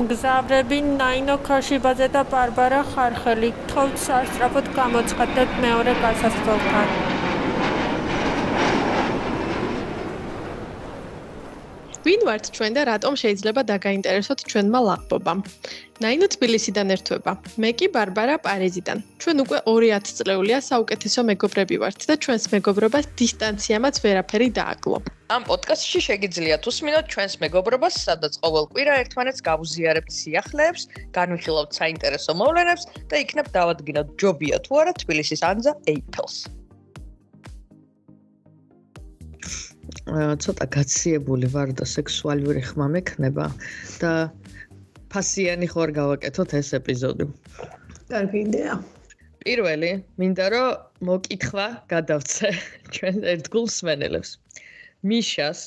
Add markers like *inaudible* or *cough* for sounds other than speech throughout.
მგზავრები ნაინო ქოშიბაძე და ბარბარა ხარხელი თხოვთ სასწრაფოდ გამოცხადეთ მეორე გასასვლელთან ვინ ვართ ჩვენ და რატომ შეიძლება დაგაინტერესოთ ჩვენმა ლაღბობამ? ნაინო თბილისიდან ერთვება. მე კი ბარბარა პარიზიდან. ჩვენ უკვე 2000 წლეულია საუკეთესო მეგობრები ვართ და ჩვენს მეგობრობას დისტანციამაც ვერაფერი დააკლო. ამ პოდკასტში შეგიძლიათ უსმინოთ ჩვენს მეგობრობას, სადაც ყოველ კვირა ერთმანეთს გავუზიარებთ სიახლეებს, განვიხილავთ საინტერესო მოვლენებს და იქნებ დავადგინოთ ჯობია თუ არა თბილისის ანზა ეიფელს. ცოტა გაციებული ვარ და სექსუალური ხმა მექნება და ფასიანი ხوار გავაკეთოთ ეს ეპიზოდი. კარგი იდეა. პირველი, მინდა რომ მოკითხვა გადავცე *laughs* ჩვენ ერთგულ მსმენელებს. მიშას,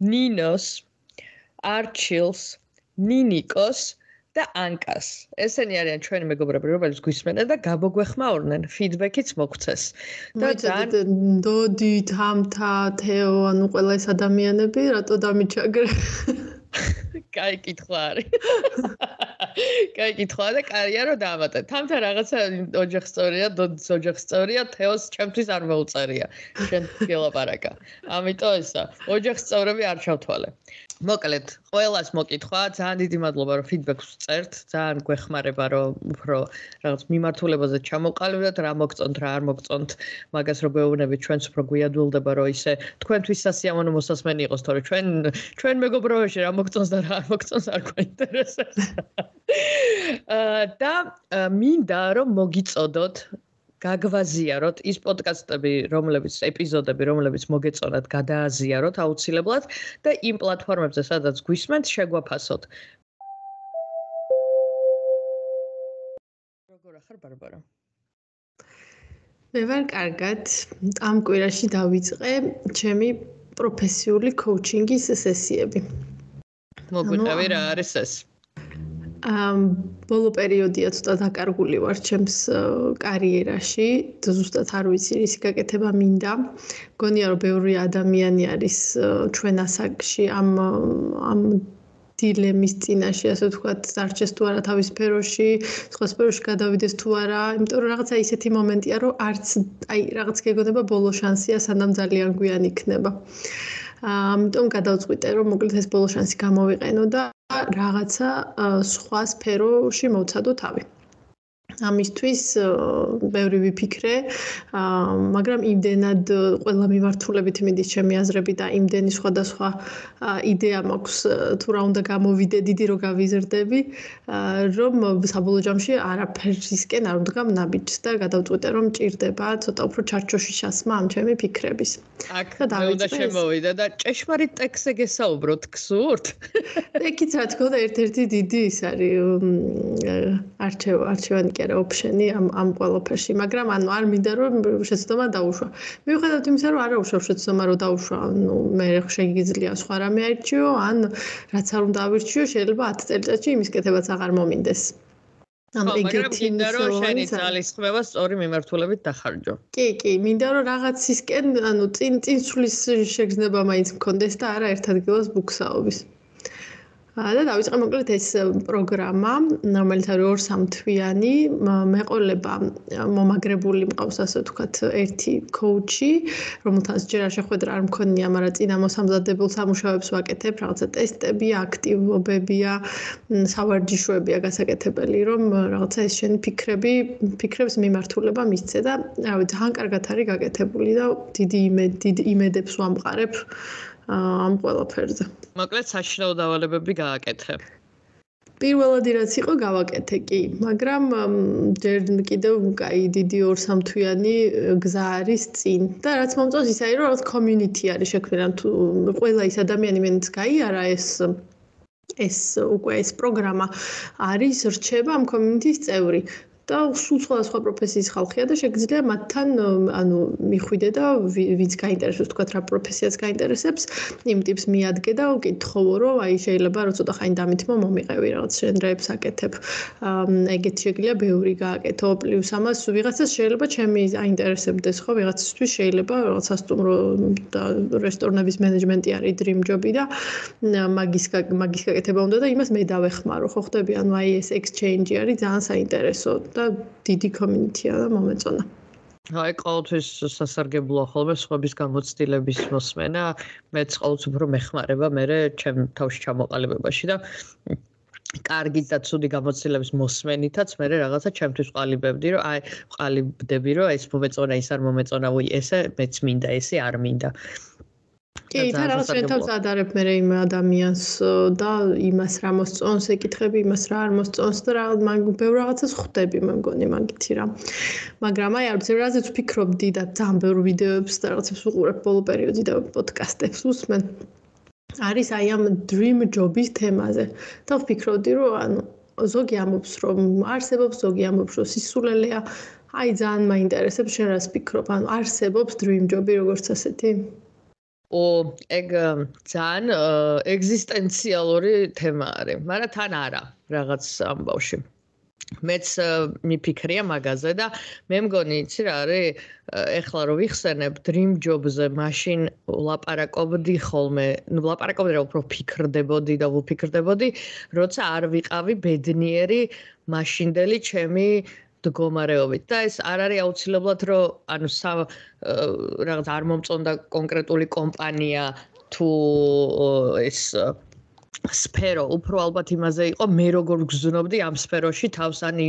ნინოს, არჩილს, ნინიკოს და ანკას. ესენი არიან ჩვენი მეგობრები, რომლებიც გვისმენენ და გაბოგვეხმაურნენ, ფიდბექიც მოგცეს. და ძალიან დოდი, თამთა, თეო, ანუ ყველა ეს ადამიანები, რატო დამიჩაგრე? *laughs* კაი კითხვა არის. *laughs* კაი კითხვა და კარია რომ დაამატე. თამთა რაღაცა ოჯახ სწორია, დოდის ოჯახ სწორია, თეოს ჩემთვის არ მოუწერია. შენ გელაპარაკა. ამიტომ ესა, ოჯახ სწორები არ ჩავთვალე. მოკლედ, ყველას მოკითხვა, ძალიან დიდი მადლობა რომ ფიდბექს წერთ, ძალიან გვეხმარება რომ უფრო რაღაც მიმართულებაზე ჩამოყალიბდეთ, რა მოგწონთ, რა არ მოგწონთ, მაგას რო გვეუბნები ჩვენს უფრო გვიადვილდება რომ ისე თქვენთვის სასიამოვნო მოსასმენი იყოს, თორე ჩვენ ჩვენ მეგობრობაში რა მოგწონს და რა არ მოგწონს არ გვაინტერესებს. *laughs* აა და მინდა რომ მოგიწოდოთ გაგვაზიაროთ ის პოდკასტები, რომლებიც ეპიზოდები, რომლებიც მოგეწონათ, გადააზიაროთ აუცილებლად და იმ პლატფორმებზე, სადაც გვისმენთ, შეგვაფასოთ. როგორ ახარ ბარბარა? მე ვარ კარგად. ამ კვირაში დავიწყე ჩემი პროფესიული კოუჩინგის სესიები. მოგვიტევი რა არის ეს? ამ ბოლო პერიოდია ცოტა დაკარგული ვარ ჩემს კარიერაში, ზუსტად არ ვიცი ისი გაკეთება მინდა. გონია რომ ბევრი ადამიანი არის ჩვენ ასაკში ამ ამ დილემის წინაშე, ასე ვთქვათ, დარჩეს თუ არა თავის სფეროში, სხვა სფეროში გადავიდეს თუ არა, იმიტომ რომ რაღაცა ისეთი მომენტია, რომ არც აი რაღაც გეგონება ბოლო შანსია, სანამ ძალიან გვიან იქნება. ამიტომ გადავწყვიტე რომ მოკლედ ეს ბოლო შანსი გამოვიყენო და რაღაცა სხვა სფეროში მოვცადო თავი. ამისთვის ბევრი ვიფიქრე, მაგრამ იმდენად ყველა მიმართულებით მიდის ჩემი აზრები და იმდენი სხვადასხვა იდეა მაქვს თუ რა უნდა გამოვიდე დიდი რო გავიზრდები, რომ საბოლოო ჯამში არაფერსისკენ არ უნდა ნაბიჯს და გადავწყვიტე რომ ჭირდება ცოტა უფრო ჩარჩოში ჩასმა ამ ჩემი ფიქრების. აქ უნდა შემოვიდა და ჭეშმარიტ ტექსტზე გესაუბროთ ქსურთ? ეკიც *laughs* რა თქმა უნდა ერთ-ერთი დიდი ის არის არჩევ არჩევანი კი არა ოფშენი ამ ამ ყველაფერში, მაგრამ ანუ არ მინდა რომ შეცდომა დაუშვა. მიუხედავად იმისა, რომ არა უშავ შეცდომა რომ დაუშვა, ანუ მე შეიძლება სხვა რამე აირჩიო, ან რაც არ უნდა ავირჩიო, შეიძლება 10 წელიწადში იმის კეთებაც აღარ მომინდეს. ანუ ეგეთი მინდა რომ შენი ძალის ხმევა სწორი მიმართულებით დახარჯო. კი, კი, მინდა რომ რაღაცისკენ, ანუ წინ წინსulis შეგრძნება მაინც მქონდეს და არა ერთ ადგილას ბუქსაობის. და დავიწყე მოკლედ ეს პროგრამა, რომელიც არის 2-3 თვიანი, მეყოლება მომაგრებული მყავს ასე ვთქვათ, ერთი კოუჩი, რომელთანაც ჯერ არ შეხვედრა არ მქონია, მაგრამ წინა მოსამზადებელ სამუშაოებს ვაკეთებ, რაღაცა ტესტები, აქტივობებია, სავარჯიშოებია გასაკეთებელი, რომ რაღაცა ეს შენი ფიქრები, ფიქრებს მიმართულება მისცე და რავი, ძალიან კარგად არის გაკეთებული და დიდი იმედ, დიდ იმედებს ვამყარებ. ამ ყველაფერზე. მოკლედ საშინაო დავალებები გააკეთე. პირველად რაც იყო გავაკეთე კი, მაგრამ ჯერ კიდევ კაი დიდი 2-3 თვიანი გზა არის წინ და რაც მომწონს ის არის რომ რაღაც community არის შექმნილი თუ ყველა ის ადამიანი მეც გაიარა ეს ეს უკვე ეს პროგრამა არის რჩება ამ community-ის წევრი და სულ სხვადასხვა პროფესიის ხალხია და შეგიძლია მათთან ანუ მიხვიდე და ვინც გაინტერესებს თქვა რა პროფესიას გაინტერესებს იმ ტიპს მიადგე და უკითხოვო რომ აი შეიძლება რომ ცოტა ხანი დამითმო მომიყევი რაღაც შენდრეებს აკეთებ. ეგეთ შეგიძლია ბევრი გააკეთო. პლუს ამას ვიღაცას შეიძლება ჩემი აინტერესებდეს ხო? ვიღაცისთვის შეიძლება რაღაც სასტუმრო და რესტორნების მენეჯმენტი არის dream job-ი და მაგის მაგის გაკეთება უნდა და იმას მე დავეხმარო ხო? ხდები ანუ აი ეს exchange-ი არის ძალიან საინტერესო და დიდი community-ა და მომეწონა. აი ყოველთვის სასარგებლოა ხოლმე სხვების გამოცდილების მოსმენა. მეც ყოველთვის უფრო მეხმარება მე ჩემ თავში ჩამოყალიბებაში და კარგი და ცუდი გამოცდილების მოსმენითაც მე რაღაცა ჩემთვის ყალიბებდი რომ აი ყალიბდები რომ ეს მომეწონა ის არ მომეწონა უი ესე მეც მინდა ესე არ მინდა. კი, თან რაღაც შენ თავს ადარებ მე იმ ადამიანს და იმას რა მოსწონს, ეკითხები იმას რა არ მოსწონს და რა მაგ ბევრ რაღაცას ხვდები მე მგონი მაგითი რა. მაგრამ აი არ ვიცი რაზეც ვფიქრობდი და ძალიან ბევრ ვიდეოებს და რაღაცებს ვუყურებ ბოლო პერიოდში და პოდკასტებს უსმენ. არის აი ამ dream job-ის თემაზე. და ვფიქრობდი რომ ანუ ზოგი ამობს რომ არსებობს, ზოგი ამობს რომ სისულელეა. აი ძალიან მაინტერესებს შენ რას ფიქრობ? ანუ არსებობს dream job-ი როგორც ასეთი? ო ეგ ძალიან ეგზისტენციალური თემა არის, მაგრამ თან არა რაღაც ამბავში. მეც მიფიქრია მაგაზე და მე მგონი იცი რა არის ეხლა რო ვიხსენებ dream job-ზე მაშინ ლაპარაკობდი ხოლმე, ნუ ლაპარაკობდი რა უფრო ფიქრდებოდი და ვფიქრდებოდი, როცა არ ვიყავი ბედნიერი მაშინდელი ჩემი მდგომარეობით. და ეს არ არის აუცილებლად რომ ანუ რაღაც არ მომწონდა კონკრეტული კომპანია თუ ეს სფერო. უფრო ალბათ იმაზე იყო მე როგორ გზნობდი ამ სფეროში თავს ანი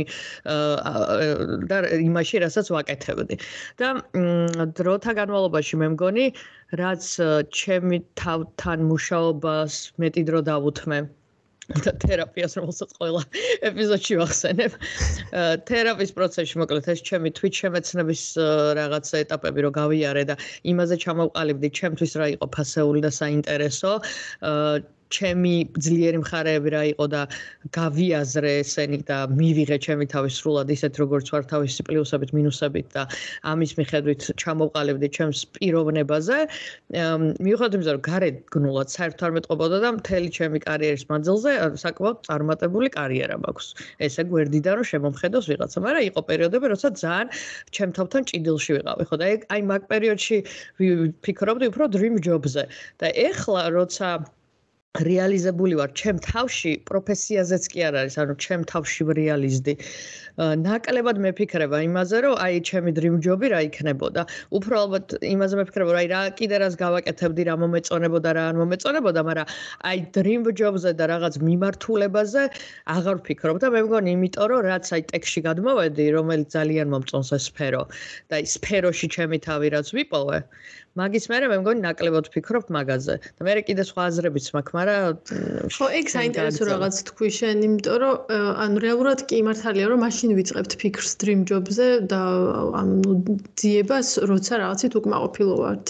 და იმაში რასაც ვაკეთებდი. და დროთა განმავლობაში მე მგონი რაც ჩემი თავთან მუშაობას მეტი დრო დავუთმე და თერაპიას რომელსაც ყველა ეპიზოდში ვახსენებ. *laughs* თერაპიის პროცესში მოკლედ ეს ჩემი თვით შემეცნების რაღაცა ეტაპები რო გავიარე და იმაზე ჩამოვყალიბდი, ჩემთვის რა იყო ფასეული და საინტერესო. ჩემი ძლიერი მხარეები რა იყო და გავიაზრე ესენი და მივიღე ჩემი თავის სრულად ისეთ როგორც ვარ თავისი პლუსებით მინუსებით და ამის მიხედვით ჩამოვყალიბდი ჩემს პიროვნებაზე მიუხედავად იმისა რომ გარეთ გნულად საერთოდ არ მეტყობოდა და მთელი ჩემი კარიერის მანძილზე საკმაოდ წარმატებული კარიერა მაქვს. ესე გვერდიდან რომ შემომხედოს ვიღაცა მაგრამ იყო პერიოდები როცა ძალიან ჩემ თავთან ჭიდილში ვიყავი. ხო და აი მაგ პერიოდში ვფიქრობდი უფრო dream job-ზე. და ეხლა როცა რეალიზებული ვარ. ჩემ თავში პროფესიაზეც კი არ არის ანუ ჩემ თავში რეალიზდი. ნაკლებად მეფიქრება იმაზე რომ აი ჩემი dream job-ი რა იქნებოდა. უფრო ალბათ იმაზე მეფიქრება რომ აი რა კიდე რას გავაკეთებდი რა მომეწონებოდა რა არ მომეწონებოდა მაგრამ აი dream job-ზე და რაღაც მიმართულებაზე აღარ ვფიქრობ და მე მგონი იმიტომ რომ რაც აი ტექსში გადმოვედი რომელიც ძალიან მომწონს ეს სფერო და აი სფეროში ჩემი თავი რაც ვიპოვე მაგის მერე მე მგონი ნაკლებად ვფიქრობ მაგაზე. და მე კიდე სხვა აზრებიც მაქვს მაგრამ ხო ეგ საინტერესო რაღაც თქვი შენ იმიტომ რომ ანუ რეალურად კი მართალია რომ მაშინ ვიწყებთ ფიქრს dream job-ზე და ანუ ძიებას როცა რაღაცით უკმაყოფილო ვართ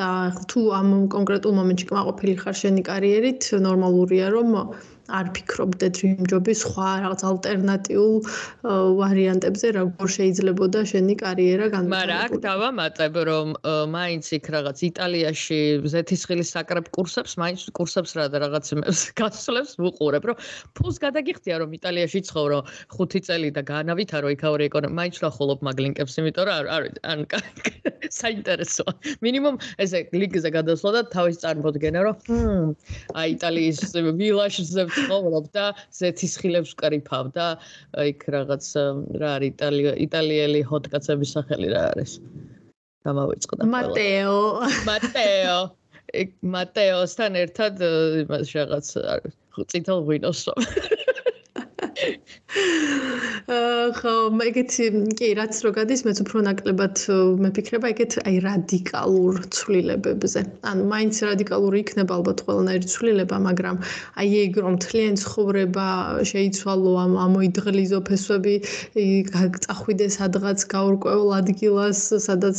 და თუ ამ კონკრეტულ მომენტში კმაყოფილი ხარ შენი კარიერით ნორმალურია რომ არ ფიქრობდე dream job-ის სხვა რაღაც ალტერნატიულ ვარიანტებზე, როგორ შეიძლებოდა შენი კარიერა განვითარება. მაგრამ აქ დავამატებ, რომ მაინც იქ რაღაც იტალიაში ზეთისხილის საკრებ კურსებს, მაინც კურსებს რა და რაღაც *laughs* გასვლებს ვუყურებ, რომ ფულს გადაგიხდია, რომ იტალიაში ცხოვრო 5 წელი და განავითარო იქაური ეკონომიკა, მაინც ვლახულობ მაგ ლინკებს, იმიტომ რომ არ ან საინტერესოა. მინიმუმ ესე ლინკზე გადასვლა და თავის წარმოდგენა, რომ აი იტალიის ვილაში ცხოვრობ და ზეთისხილებს ვკრიფავ და იქ რაღაც რა არის იტალია იტალიელი ჰოტკაცების სახელი რა არის? გამავიწყდა მატეო მატეო იქ მატეოსთან ერთად იმას რაღაც წითელ ღვინოს *laughs* ხო, ეგეთი კი, რაც რო გადის, მეც უფრო ნაკლებად მეფიქრება ეგეთ აი რადიკალურ ცვლილებებზე. ანუ მაინც რადიკალური იქნება ალბათ ყველანაირი ცვლილება, მაგრამ აი ეგ რომ თლიანი ცხოვრება შეიცვალო ამ ამოიდღლიზო ფესვები, გაწახვიდე სადღაც გაურკვეველ ადგილას, სადაც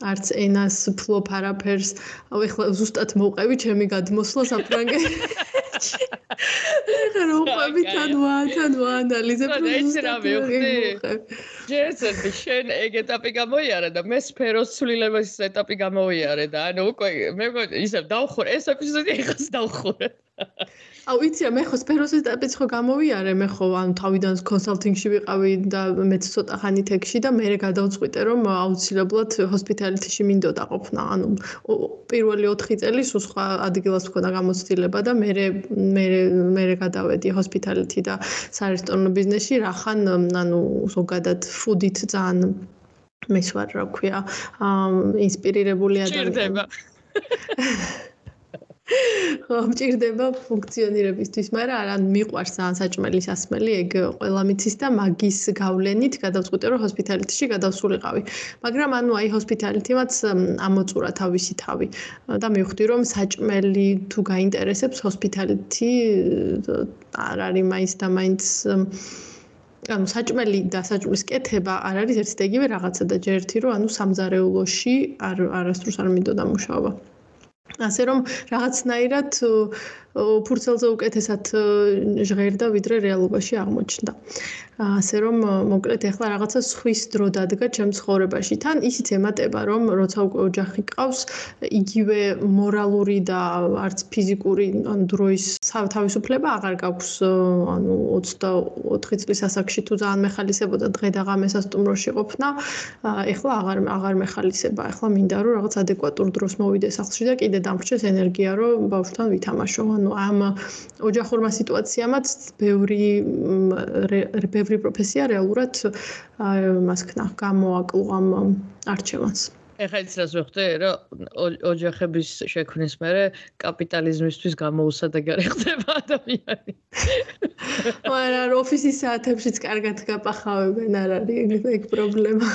არც ენას ფლოფ არაფერს. აუ ეხლა ზუსტად მოვყევი ჩემი გადმოსვლა საფრანგეთში. *laughs* *laughs* ეხლა რომ ყვები თან ვა თან ვა ანალიზებ რომ ეს რა მივხვდი ჯერცები შენ ეგ ეტაპი გამოიარე და მე სფეროს ცვლილების ეტაპი გამოიარე და ანუ უკვე მე ისე დავხურე ეს ეპიზოდი ეხას დავხურე აუ იცი მე ხო სფეროს ეტაპიც ხო გამოვიარე? მე ხო ანუ თავიდან კონსალტინგში ვიყავი და მეც ცოტა ხანი თექში და მე გადავწყვიტე რომ აუცილებლად ჰოსპიტალიტიში მინდოდა ყოფნა. ანუ პირველი 4 წელი სულ სხვა ადგილას მქონდა გამოცდილება და მე მე მე გადავედი ჰოსპიტალიტი და სარესტორნო ბიზნესში რახან ანუ ზოგადად ფუდით ძალიან მე ვარ რა ქვია ინსპირირებული ადამიანი ხო, მჭირდება ფუნქციონირებისთვის, მაგრამ არა მიყვარს ან საჭმელი სასმელი, ეგ ყველა მიცის და მაგის გავლენით გადავწყვიტე რომ ჰოსპიტალიტიში გადავსულიყავი. მაგრამ ანუ აი ჰოსპიტალიტიმაც ამოწურა თავისი თავი და მივხვდი რომ საჭმელი თუ გაინტერესებს ჰოსპიტალიტი არ არის მაინც და მაინც ანუ საჭმელი და საჭმლის კეთება არ არის ერთი და იგივე რაღაცა და ჯერ ერთი რომ ანუ სამზარეულოში არ არასდროს არ მინდოდა მუშაობა. ასე რომ რაღაცნაირად ფურცელზე უკეთესად ჟღერდა ვიდრე რეალობაში აღმოჩნდა. ასე რომ მოკლედ ახლა რაღაცა სხვის დრო დადგა ჩემს ხოვრებაში. თან ისიც ემატება რომ როცა უკვე ოჯახი ყავს, იგივე მორალური და არც ფიზიკური ან დროის თავისუფლება აღარ გაქვს. ანუ 24 წლის ასაკში თუ ძალიან მეხალისებოდა დღე და ღამე სასტუმროში ყოფნა, ახლა აღარ აღარ მეხალისება. ახლა მინდა რომ რაღაც ადეკვატურ დროს მოვიდე სახლში და კიდე დამრჩეს ენერგია რომ ბავშვთან ვითამაშო. ანუ ამ ოჯახურმა სიტუაციამაც ბევრი ბევრი პროფესია რეალურად მას ქნა გამოაკლო ამ არჩევანს. ეხლა ის რას ვეხდე რომ ოჯახების შექმნის მერე კაპიტალიზმისთვის გამოუსადეგარი ხდება ადამიანი. *laughs* მაგრამ ოფისის საათებშიც კარგად გაპახავებენ არ არის ეგ პრობლემა.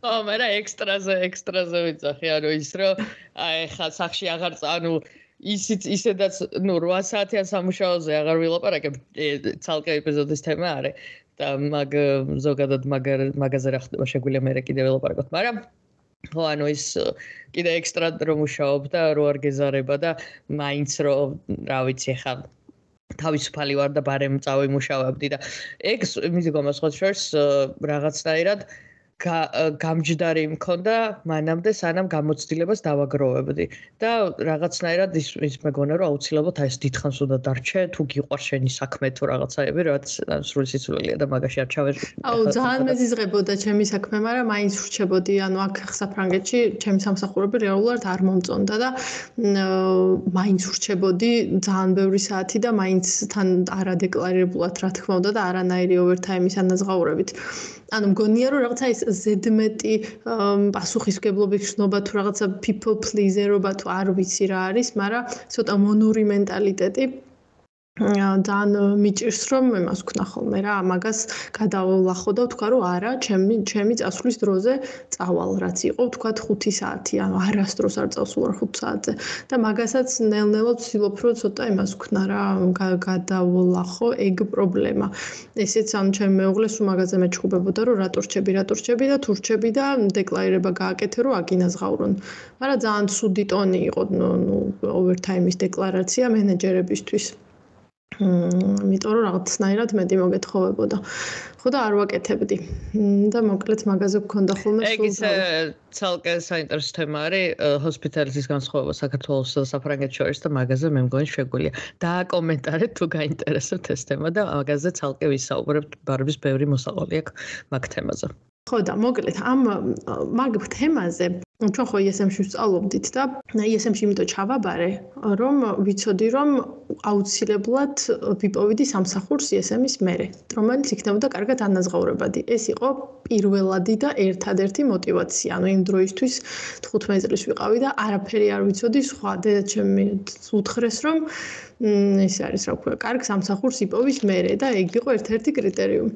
ხო, მაგრამ ექსტრაზე ექსტრაზე ვიცახი, ანუ ის რომ აი ხა სახში აღარ ანუ ისიც ისედაც ნუ 8 საათიან სამუშაოზე აღარ ვილაპარაკებ. ცალკე ეპიზოდის თემა არის და მაგ ზოგადად მაგარ მაგაზე რა ხდება შეგვიძლია მე კიდე ვილაპარაკოთ მაგრამ ხო ანუ ის კიდე ექსტრა რომ მუშაობ და რო არ გეზარება და მაინც რო რა ვიცი ხა თავისუფალი ვარ და ბარემ წავი მუშაობდი და ეგ მიზი გომასხოთ შორს რაღაცნაირად გამჯდარი მქონდა მანამდე სანამ გამოცდილებას დავაგროვებდი. და რაღაცნაირად ის ის მეგონა რომ აუცილებლად აი ეს დიდხანს უნდა დარჩე თუ გიყვარს შენი საქმე თუ რაღაცაები რაც სრული სიცოცხლეა და მაგაში არ ჩავერ აუ ძალიან მეზიზღებოდა ჩემი საქმე მაგრამ მაინც ვრჩებოდი ანუ აქ საფრანგეთში ჩემი სამსახურები რეალურად არ მომწონდა და მაინც ვრჩებოდი ძალიან ბევრი საათი და მაინც თან არადეკლარირებულად რა თქმა უნდა და არანაირი ოვერთაიმის ანაზღაურებით ანუ მგონია რომ რაღაცა ის ზედმეტი პასუხისგებლობის შნობა თუ რაღაცა people pleaser-ობა თუ არ ვიცი რა არის, მაგრამ ცოტა მონური მენტალიტეტი ძალიან მიჭირს რომ იმას ვქნა ხოლმე რა. მაგას გადავლახო და ვთქვა რომ არა ჩემი ჩემი წასვლის დროზე წავალ რაც იყო ვთქვა 5 საათი ანუ არასდროს არ წავსულ 5 საათზე. და მაგასაც ნელ-ნელა ვცდილობ რომ ცოტა იმას ვქნა რა გადავლახო ეგ პრობლემა. ესეც ამ ჩემ მეუღლეს უ მაგაზე მეჩხუბებოდა რომ რატო რჩები რატო რჩები და თუ რჩები და დეკლარირება გააკეთე რომ აგინაზღავრონ მაგრამ ძალიან ცუდი ტონი იყო ნუ ოვერთაიმის დეკლარაცია მენეჯერებისთვის იმიტომ რომ რაღაცნაირად მეტი მოგეთხოვებოდა. ხო და არ ვაკეთებდი. და მოკლედ მაგაზე გქონდა ხოლმე სულ. ეგ ის ცალკე საინტერესო თემა არის ჰოსპიტალიზის განსხვავება საქართველოს და საფრანგეთის შორის და მაგაზე მე მგონი შეგვიძლია დააკომენტარეთ თუ გაინტერესებთ ეს თემა და მაგაზე ცალკე ვისაუბრებთ ბარბის ბევრი მოსაყოლი აქვს მაგ თემაზე. ხო და მოკლედ ამ მაგ თემაზე ჩვენ ხო ESM-ში ვსწავლობდით და ESM-ში იმიტომ ჩავაბარე, რომ ვიცოდი, რომ აუცილებლად ვიპოვიდი სამსახურს ESM-ის მერე, რომელიც იქნებოდა კარგად ანაზღაურებადი. ეს იყო პირველადი და ერთადერთი мотиваცია. ანუ იმ დროისთვის 15 წლის ვიყავი და არაფერი არ ვიცოდი სხვა. დედაც ჩემი უთხრეს, რომ ეს არის რა ქვია, კარგ სამსახურს იპოვის მერე და ეგ იყო ერთ-ერთი კრიტერიუმი.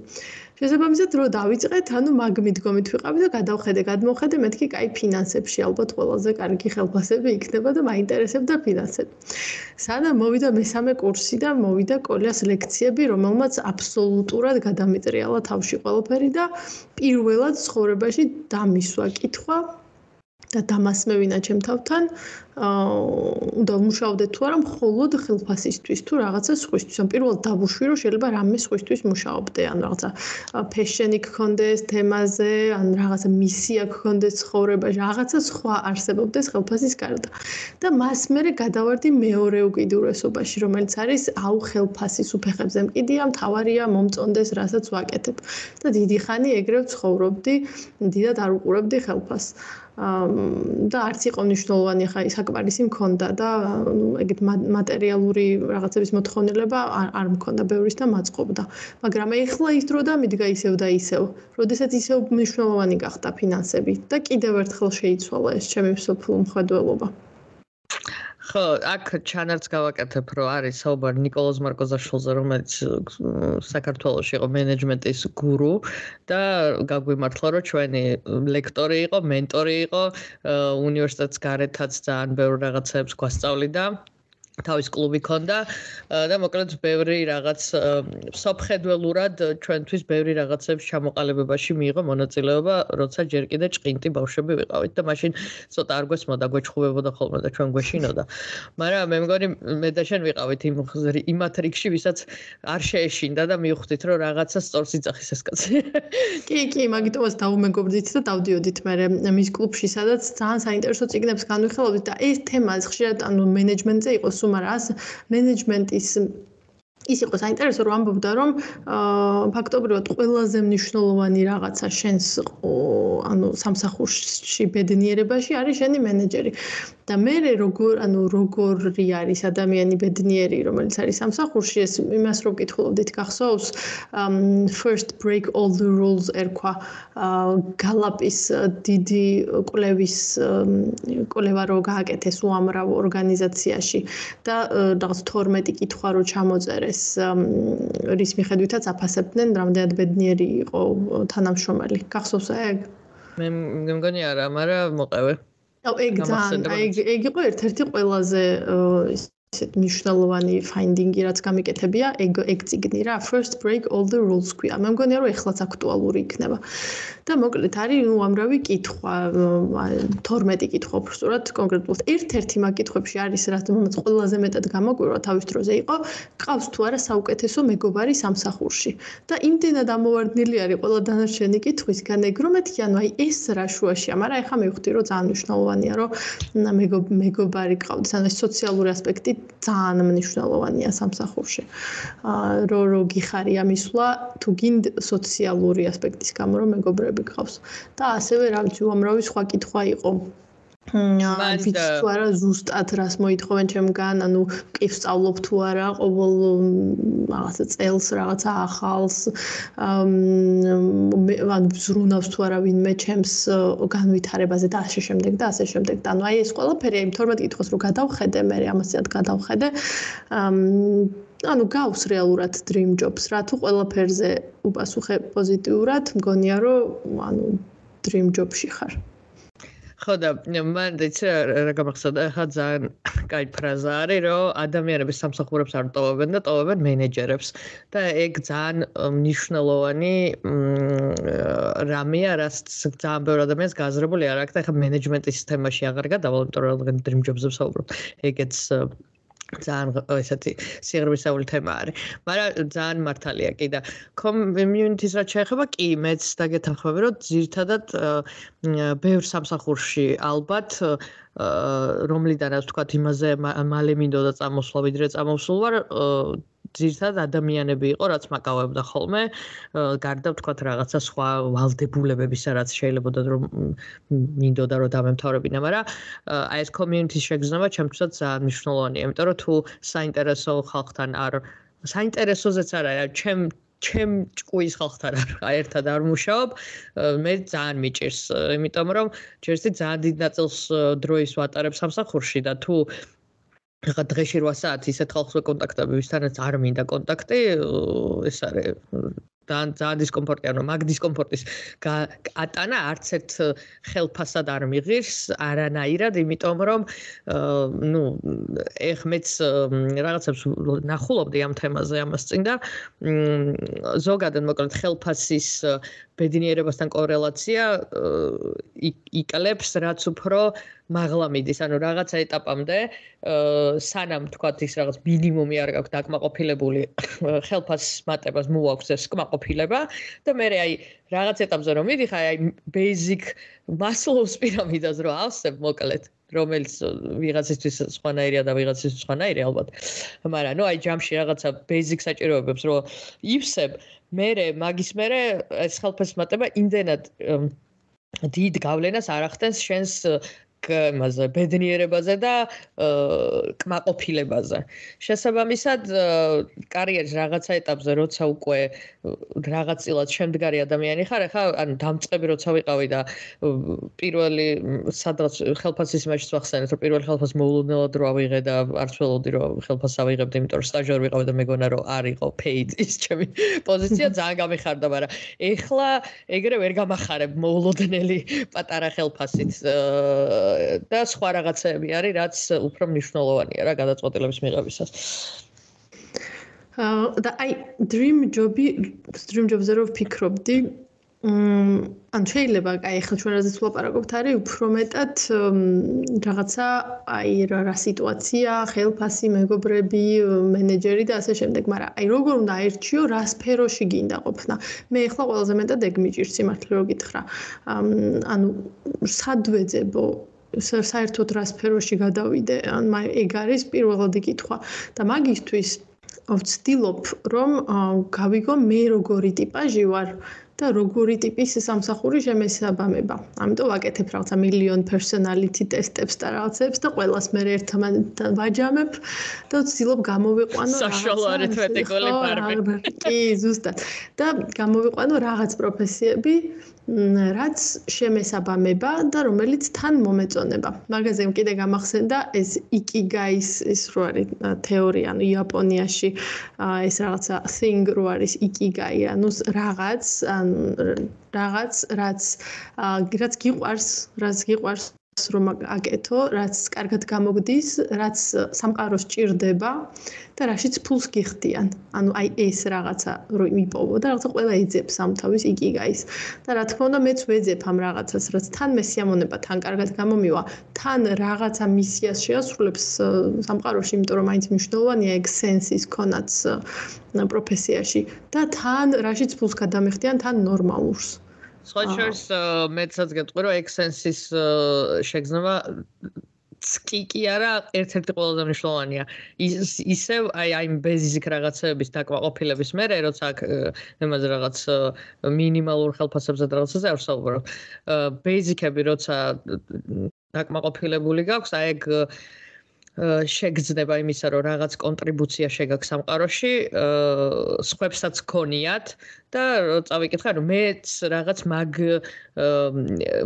შესაბამისად რო დავიწყეთ, ანუ მაგ მიდგომით ვიყავი და გადავხედე, გადმოვხედე მეთქი, კაი ფინანსებში ალბათ ყველაზე კარგი ხელფასები იქნება და მაინტერესებდა ფინანსები. სანამ მოვიდა მესამე კურსი და მოვიდა კოლიას ლექციები, რომელმაც აბსოლუტურად გადამეტრიალა თავში ყველაფერი და პირველად ცხოვრებაში დამისვა კითხვა და დამასმევინა ჩემ თავთან აა უნდა მუშაობდეთ თუ არა მხოლოდ ხელფასისთვის თუ რაღაცა სხვისთვის. ან პირველად დავუშვი რომ შეიძლება რამე სხვისთვის მუშაობდე, ან რაღაცა ფეშენი გქონდეს თემაზე, ან რაღაცა მისია გქონდეს ცხოვრებაში, რაღაცა სხვა არსებობდეს ხელფასის გარდა. და მას მერე გადავარდი მეორე უკიდურესობაში, რომელიც არის აუ ხელფასის უფეხებზე მკიდია, მთავარია მომწონდეს, რასაც ვაკეთებ. და დიდი ხანი ეგრევ ცხოვრობდი, დიდად არ უყურებდი ხელფასს. და არც იყო მნიშვნელოვანი ხა საკმარისი მქონდა და ეგეთ მატერიალური რაღაცების მოთხოვნილება არ მქონდა ბევრის და მაწყობდა. მაგრამ ეხლა ის დრო და მიდგა ისევ და ისევ. როდესაც ისევ მნიშვნელოვანი გახდა ფინანსები და კიდევ ერთხელ შეიცვალა ეს ჩემი სოფლო მხედველობა. ხო, აქ ჩანარც გავაკეთებ, რომ არის საუბარი نيكოლოზ მარკოზაშვილზე, რომელიც საქართველოს იყო მენეჯმენტის გურუ და გაგვიმართლა, რომ ჩვენი ლექტორი იყო, მენტორი იყო, უნივერსიტეტს გარეთაც ძალიან ბევრ რაღაცებს გვასწავლიდა. თავის კლუბი ქონდა და მოკლედ ბევრი რაღაც სოფხედველურად ჩვენთვის ბევრი რაღაცებს ჩამოყალიბებაში მიიღო მონაწილეობა, როცა ჯერ კიდე ჭყინტი ბავშვები ვიყავით და მაშინ ცოტა არ გვესმოდა გვეჩხუბებოდა ხოლმე და ჩვენ გვეშინოდა. მაგრამ მე მგონი მე და შენ ვიყავით იმ იმათ რიგში, ვისაც არ შეეშინდა და მივხვდით, რომ რაღაცა სწორს იწახის ეს კაცი. *laughs* კი, კი, მაგიტომაც დავუმეგობრდით და დავდიოდით მე მის კლუბში, სადაც ძალიან საინტერესო ციგნებს განვიხილავდით და ეს თემა ხშირად ანუ მენეჯმენტზე იყო სულ მაგრამ ას მენეჯმენტის ის იყო საინტერესო რომ ამბობდა რომ ფაქტობრივად ყველაზე მნიშვნელოვანი რაღაცა შენს ანუ სამსახურში ბედნიერებაში არის შენი მენეჯერი და მე როგორ ანუ როგორი არის ადამიანი ბედნიერი რომელიც არის სამსახურში ეს იმას რომ კითხულობდით გახსოვს first break all the rules ერქვა გალაპის დიდი კვლევის კვლევა რო გააკეთეს უამრავ ორგანიზაციაში და რაღაც 12 კითხვა რო ჩამოწერეს რის მიხედვითაც აფასებდნენ რამდენად ბედნიერი იყო თანამშრომელი. გახსოვს ეგ მე მგონი არა მაგრამ მოყევე ეგ ძალიან ეგ ეგ იყო ერთ-ერთი ყველაზე ისეთ მნიშვნელოვანი ფაინდინგი რაც გამიკეთებია. ეგ ეგ ციგნი რა. First break all the rules ქვია. მე მგონია რომ ეხლაც აქტუალური იქნება და მოკლედ არის უამრავი კითხვა 12 კითხვა უბრალოდ კონკრეტულად. ერთ-ერთი მაგ კითხვებში არის რაც მომაც ყველაზე მეტად გამოგვირვა თავის დროზე იყო ყავს თუ არა საუკეთესო მეგობარი სამსახურში. და იმდენად ამოვარდნილი არის ყველა დანარჩენი კითხვისგან ეგ რომ მეთქი ანუ აი ეს რა შუაშია მაგრამ ეხა მივხვდი რომ ძალიან მნიშვნელოვანია რომ მეგობარი ყავდეს ანუ სოციალური ასპექტი ძალიან მნიშვნელოვანია სამსახურში. აა რო რო გიხარია მისვლა თუ გინდ სოციალური ასპექტის გამო რომ მეგობრები კითხვები გყავს და ასევე რაღაც უამრავი სხვა კითხვა იყო. აა ვიცი თუ არა ზუსტად რას მოითხოვენ ჩემგან ანუ კი ვსწავლობ თუ არა ყოველ რაღაცა წელს რაღაცა ახალს ანუ ზრუნავს თუ არა ვინმე ჩემს განვითარებაზე და ასე შემდეგ და ასე შემდეგ. ანუ აი ეს ყველაფერი იმ 12 კითხოს რო გადავხედე მე ამასიად გადავხედე ანუ გავს რეალურად dream jobs. რა თუ ყველაფერზე უპასუხე პოზიტიურად მგონია რომ ანუ dream job-ში ხარ ხო და მან დეცი რა გამახსოვდა ხა ძალიან კაი ფრაზა არის რომ ადამიანები სამსახურებს არ ტოვებენ და ტოვებენ მენეჯერებს. და ეგ ძალიან მნიშვნელოვანი რამეა რაც ძალიან ბევრი ადამიანს გააზრებული არ აქვს და ხა მენეჯმენტის თემაში აღარ გადავალ იმიტომ რომ dream jobs-ზე ვსაუბრობ ეგეც ძალიან ესეთი სიღრმისეული თემა არის. მაგრამ ძალიან მართალია კი და community-ს რაც შეეხება, კი მეც დაგეთანხმები, რომ ძირთადად ბევრ სამსახურში ალბათ რომლიდანაც თქვა იმაზე მალე მინდოდა წამოსვლა, ვიდრე წამოსულ ვარ, ძირთადად ადამიანები იყო, რაც მაკავებდა ხოლმე, გარდა ვთქვათ რაღაცა სხვა ვალდებულებებისა, რაც შეიძლება რომ მინდოდა რომ დამემთავრებინა, მაგრამ აი ეს community-ს შეგრძნება ჩემთვისაც ძალიან მნიშვნელოვანია, იმიტომ რომ თუ საინტერესო ხალხთან არ საინტერესოზეც არა, ჩემ ჩემ ჭკუის ხალხთან არ ერთად არ მუშაობ, მე ძალიან მიჭირს, იმიტომ რომ ჯერსი ძალიან დიდ ნაწილს დროის ვატარებ სამსახურში და თუ ხა დღეში 8 საათი ისეთ ხალხს ვეკონტაქტები, ვისთანაც არ მინდა კონტაქტი, ეს არის ძალიან ძალიან დისკომფორტია, რომ მაგ დისკომფორტის ატანა არც ერთ ხელფასად არ მიღირს, არანაირად, იმიტომ რომ ნუ ეხ მეც რაღაცებს ნახულობდი ამ თემაზე ამას წინ და ზოგადად მოკლედ ხელფასის ბედნიერებასთან კორელაცია იკლებს რაც უფრო მაღლა მიდის, ანუ რაღაცა ეტაპამდე, სანამ თქვათ ის რაღაც მინიმუმი არ გაქვს დაკმაყოფილებული ხელფასის მატებას მოაქვს ეს კმაყოფილება და მე აი რაღაც ეტაპზე რომ მიდიხარ, აი basic Maslow's პირამიდას რო ავსებ მოკლედ რომელიც ვიღაცისთვის სხვანაირია და ვიღაცისთვის სხვანაირი ალბათ. მაგრამ ნუ აი ჯამში რაღაცა basic საჭიროებებს რო ივსებ, მე მაგის მერე ეს ხელფასის მატება იმდენად დიდ გავლენას არ ახდენს შენს იმაზე ბედნიერებაზე და კმაყოფილებაზე. შესაბამისად, კარიერის რაღაცა ეტაპზე, როცა უკვე რაღაც წილად შემდგარი ადამიანი ხარ, ახლა ანუ დამწყები როცა ვიყავი და პირველი სადღაც ხელფასის იმაშიც ვახსენეთ, რომ პირველი ხელფას მოულოდნელად რო ავიღე და არც ველოდი რომ ხელფას ავიღებდი, იმიტომ რომ სტაჟიორი ვიყავი და მეგონა რომ არ იყო paid ის ჩემი პოზიცია *laughs* ძალიან გამიხარდა, მაგრამ ეხლა ეგრე ვერ გამახარებ მოულოდნელი პატარა ხელფასით და სხვა რაღაცები არის, რაც უფრო მნიშვნელოვანია რა გადაწყვეტილების მიღებისას. აა და აი dream job-ი, dream job-ზე რო ვფიქრობდი, მმ ან შეიძლება აი ახლა ჩვენ რაზეც ვლაპარაკობთ არის უფრო მეტად რაღაცა აი რა რა სიტუაცია, ხელფასი, მეგობრები, მენეჯერი და ასე შემდეგ, მაგრამ აი როგორ უნდა აერჩიო რა სფეროში გინდა ყოფნა. მე ახლა ყველაზე მეტად ეგ მიჭირს სიმართლე რო გითხრა. ანუ სად ვეძებო საერთოდ რა სფეროში გადავიდე? ან ეგ არის პირველადი კითხვა. და მაგისთვის ვცდილობ, რომ გავიგო მე როგორი ტიპაჟი ვარ და როგორი ტიპის სამსახური შემესაბამება. ამიტომ ვაკეთებ რაღაცა მილიონ პერსონალიტი ტესტებს და რაღაცებს და ყველას მე ერთმანეთთან ვაჯამებ და ვცდილობ გამოვიყვანო *laughs* საშუალო არითმეტიკული ფარმი. კი, ზუსტად. და გამოვიყვანო რაღაც პროფესიები, რაც შემესაბამება და რომელიც თან მომეწონება. მაგაზე კიდე გამახსენდა ეს იკიგაის ეს რო არის თეორია, ანუ იაპონიაში ეს რაღაცა thing რო არის იკიგაი, ანუ რაღაც რაღაც რაც რაც გიყვარს, რაც გიყვარს რომ აკეთო, რაც კარგად გამოგდის, რაც სამყაროს ჭირდება და რაშიც ფულს გიხდიან. ანუ აი ეს რაღაცა რომ მიპოვო და რაღაცა ყველა ეძებს ამ თავის იკიგაის. და რა თქმა უნდა მეც ვეძებ ამ რაღაცას, რაც თან მე სიამონება, თან კარგად გამომივა, თან რაღაცა მისიას შეასრულებს სამყაროში, იმიტომ რომ მაინც მნიშვნელოვანია ეგ სენსის კონაც პროფესიაში და თან რაშიც ფულს გადამიხდიან, თან ნორმალურს. სხვა შორის მეცაც გეტყვი რომ ექსენსის შეგზნება კი კი არა ერთ-ერთი ყველაზე მნიშვნელოვანია. ის ისევ აი აი ბეზისიკ რაღაცების დაკმაყოფილების მერე როცა აქ იმაზე რაღაც მინიმალურ ხელფასებზე რაღაცაზე არ ვსაუბრობ ბეზიკები როცა დაკმაყოფილებული გაქვს აი ეგ შეგრძნება იმისა, რომ რაღაც კონტრიბუცია შეგაქვს სამყაროში, სხვებსაც ქონიათ და წავიკითხე, რომ მეც რაღაც მაგ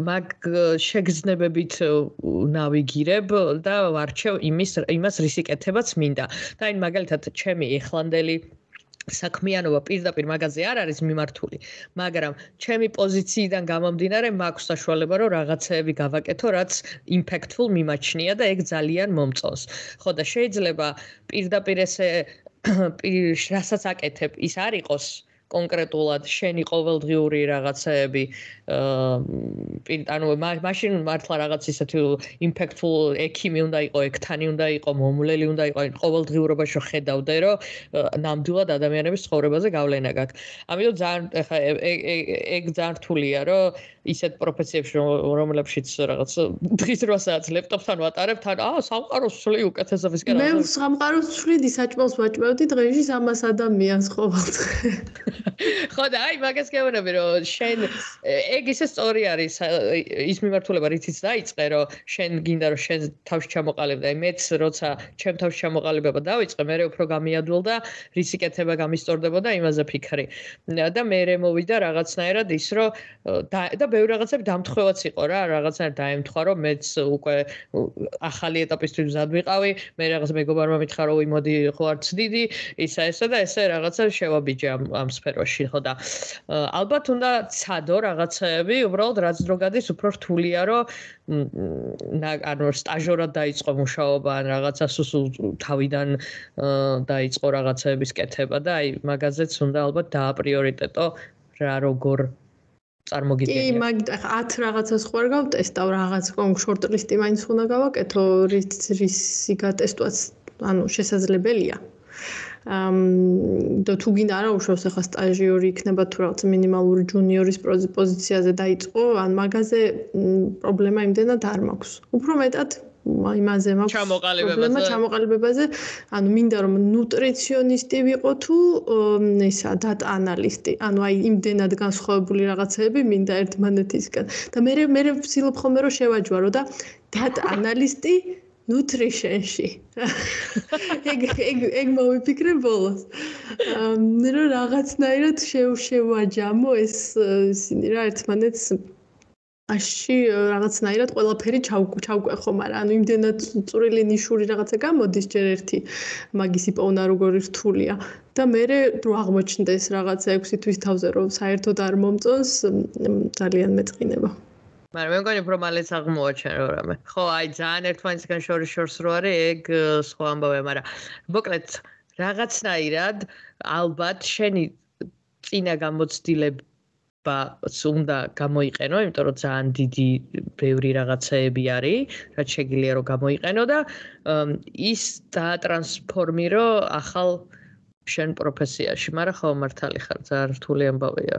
მაგ შეგრძნებებით ნავიგირებ და ვარჩევ იმის იმას რისიკეთებაც მინდა. და აი მაგალითად ჩემი ეხლანდელი საქმიანობა პირდაპირ მაგაზე არ არის მიმართული, მაგრამ ჩემი პოზიციიდან გამომდინარე მაქვს საშუალება რომ რაღაცეები გავაკეთო, რაც იმპექტფულ მიმაჩნია და ეგ ძალიან მომწონს. ხო და შეიძლება პირდაპირ ესე *coughs* რასაც აკეთებ, ის არ იყოს კონკრეტულად შენი ყოველდღიური რაღაცეები აა ანუ მაშინ მართლა რაღაც ისეთი იმპექტფულ ექიმი უნდა იყო, ექთანი უნდა იყო, მომვლელი უნდა იყო, ყოველდღიურობაში ხედავდე, რომ ნამდვილად ადამიანების ცხოვრებაზე გავლენა გაქვს. ამიტომ ძალიან ეხა ეგ ძალიან რთულია, რომ ისეთ პროფესიებში რომლებშიც რაღაც დღის 8 საათს ლეპტოპთან ვატარებ თან აა სამყაროს სული უკეთესობისკენ მე სამყაროს სული დისაჭმელს ვაჭმევდი დღეში 300 ადამიანს ყოველდღე *laughs* ხო და აი მაგას გეუბნები რომ შენ ეგ ისე სწორი არის ის მიმართულება რითიც დაიწყე რომ შენ გინდა რომ შენ თავში ჩამოყალიბდა აი მეც როცა ჩემ თავში ჩამოყალიბება დაიწყე მე უფრო გამიადვილდა რისიკეთება გამისტორდებოდა იმაზე ფიქრი. და მე მოვიდა რაღაცნაირად ის რომ და ბევრი რაღაცები დამთხევაც იყო რა, რაღაცნაირად დაემთხვა, რომ მეც უკვე ახალი ეტაპისთვის მზად ვიყავი, მე რაღაც მეგობარმა მითხრა, რომ მოდი ხო არც დიდი, ისა ესა და ესე რაღაცა შევაბიჯე ამ ამ სფეროში, ხო და ალბათ უნდა ცადო რაღაცები, უბრალოდ რაც დრო გადის, უფრო რთულია, რომ ანუ სტაჟორად დაიწყო მუშაობა, ან რაღაცა სულ თავიდან დაიწყო რაღაცების კეთება და აი მაგაზეც უნდა ალბათ დააპრიორიტეტო რა როგორ წარმოგიდგენია. კი, მაგ 10 რაღაცას ხوار გავტესტავ, რაღაც შორტლისტი მაინც უნდა გავაკეთო, რის რისი გატესტვაც, ანუ შესაძლებელია. ამ და თუ გინდა არა უშავს ახლა სტაჟიორი იქნება თუ რაღაც მინიმალური ჯუნიორის პოზიციაზე დაიწყო, ან მაგაზე პრობლემა იმდენად არ მაქვს. უფრო მეტად იმაზე მაქვს პრობლემა ჩამოყალიბებაზე. ანუ მინდა რომ ნუტრიციონისტი ვიყო თუ ისა დატა ანალისტი. ანუ აი იმდენად განსხვავებული რაღაცები მინდა ერთმანეთისგან. და მე მე ვცდილობ ხოლმე რომ შევაჯვარო და დატა ანალისტი nutrition-ში. *laughs* ეგ ეგ ეგ მოვიფიქრე ბოლოს. მე რომ რაღაცნაირად შევშევაჯამო ეს ისინი რა ერთმანეთს აში რაღაცნაირად ყველაფერი ჩავკვეხო, მაგრამ ანუ იმდენად წვრილი ნიშური რაღაცა გამოდის ჯერ ერთი მაგისი პოვნა როგორი რთულია და მე რო აღმოჩნდეს რაღაცა 6 თვის თავზე რომ საერთოდ არ მომწონს ძალიან მეწყინება. მაგრამ მე მგონი რომ მალეც აღმოაჩენ რომ რამე. ხო, აი ძალიან ერთმანეთსგან შორის შორს რო არის, ეგ სხვა ამბავია, მაგრამ მოკლედ რაღაცნაირად ალბათ შენი წინა გამოცდილება ბაც უნდა გამოიყენო, იმიტომ რომ ძალიან დიდი ბევრი რაღაცეები არის, რაც შეგიძლია რომ გამოიყენო და ის დაატრანსფორმირო ახალ შენ პროფესიაში, მაგრამ ხო მართალი ხარ, ძალიან რთული ამბავია.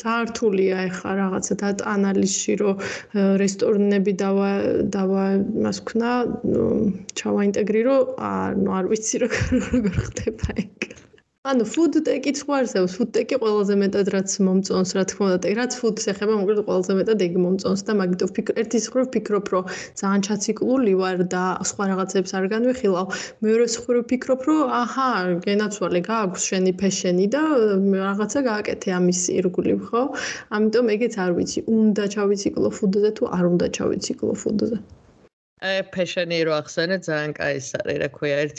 ძალიან რთულია ეხა რაღაცა და ანალიზში რომ რესტორნები დავა დავა მას ქნა, ჩავაინტეგრირო, არ ვიცი როგორ ხდება ეგ. ანუ food-tech-იც ხო არსებობს. food-tech-ი ყველაზე მეტად რაც მომწონს, რა თქმა უნდა, რაც food-ს ეხება, მოკლედ ყველაზე მეტად ეგ მომწონს და მაგით ვფიქრობ, ერთის ხრო ვფიქრობ, რომ ძალიან ჩაციკლული ვარ და სხვა რაღაცებს არ განვიხილავ. მეორეს ხრო ვფიქრობ, რომ აჰა, გენაცვალე, გააქვს შენი ფეშენი და რაღაცა გააკეთე ამის ირგვლივ, ხო? ამიტომ ეგეც არ ვიცი, უნდა ჩავიციკლო food-ზე თუ არ უნდა ჩავიციკლო food-ზე. ე ფეშენი რო ახსენე, ძალიან кайს არის, რა ქვია, ერთ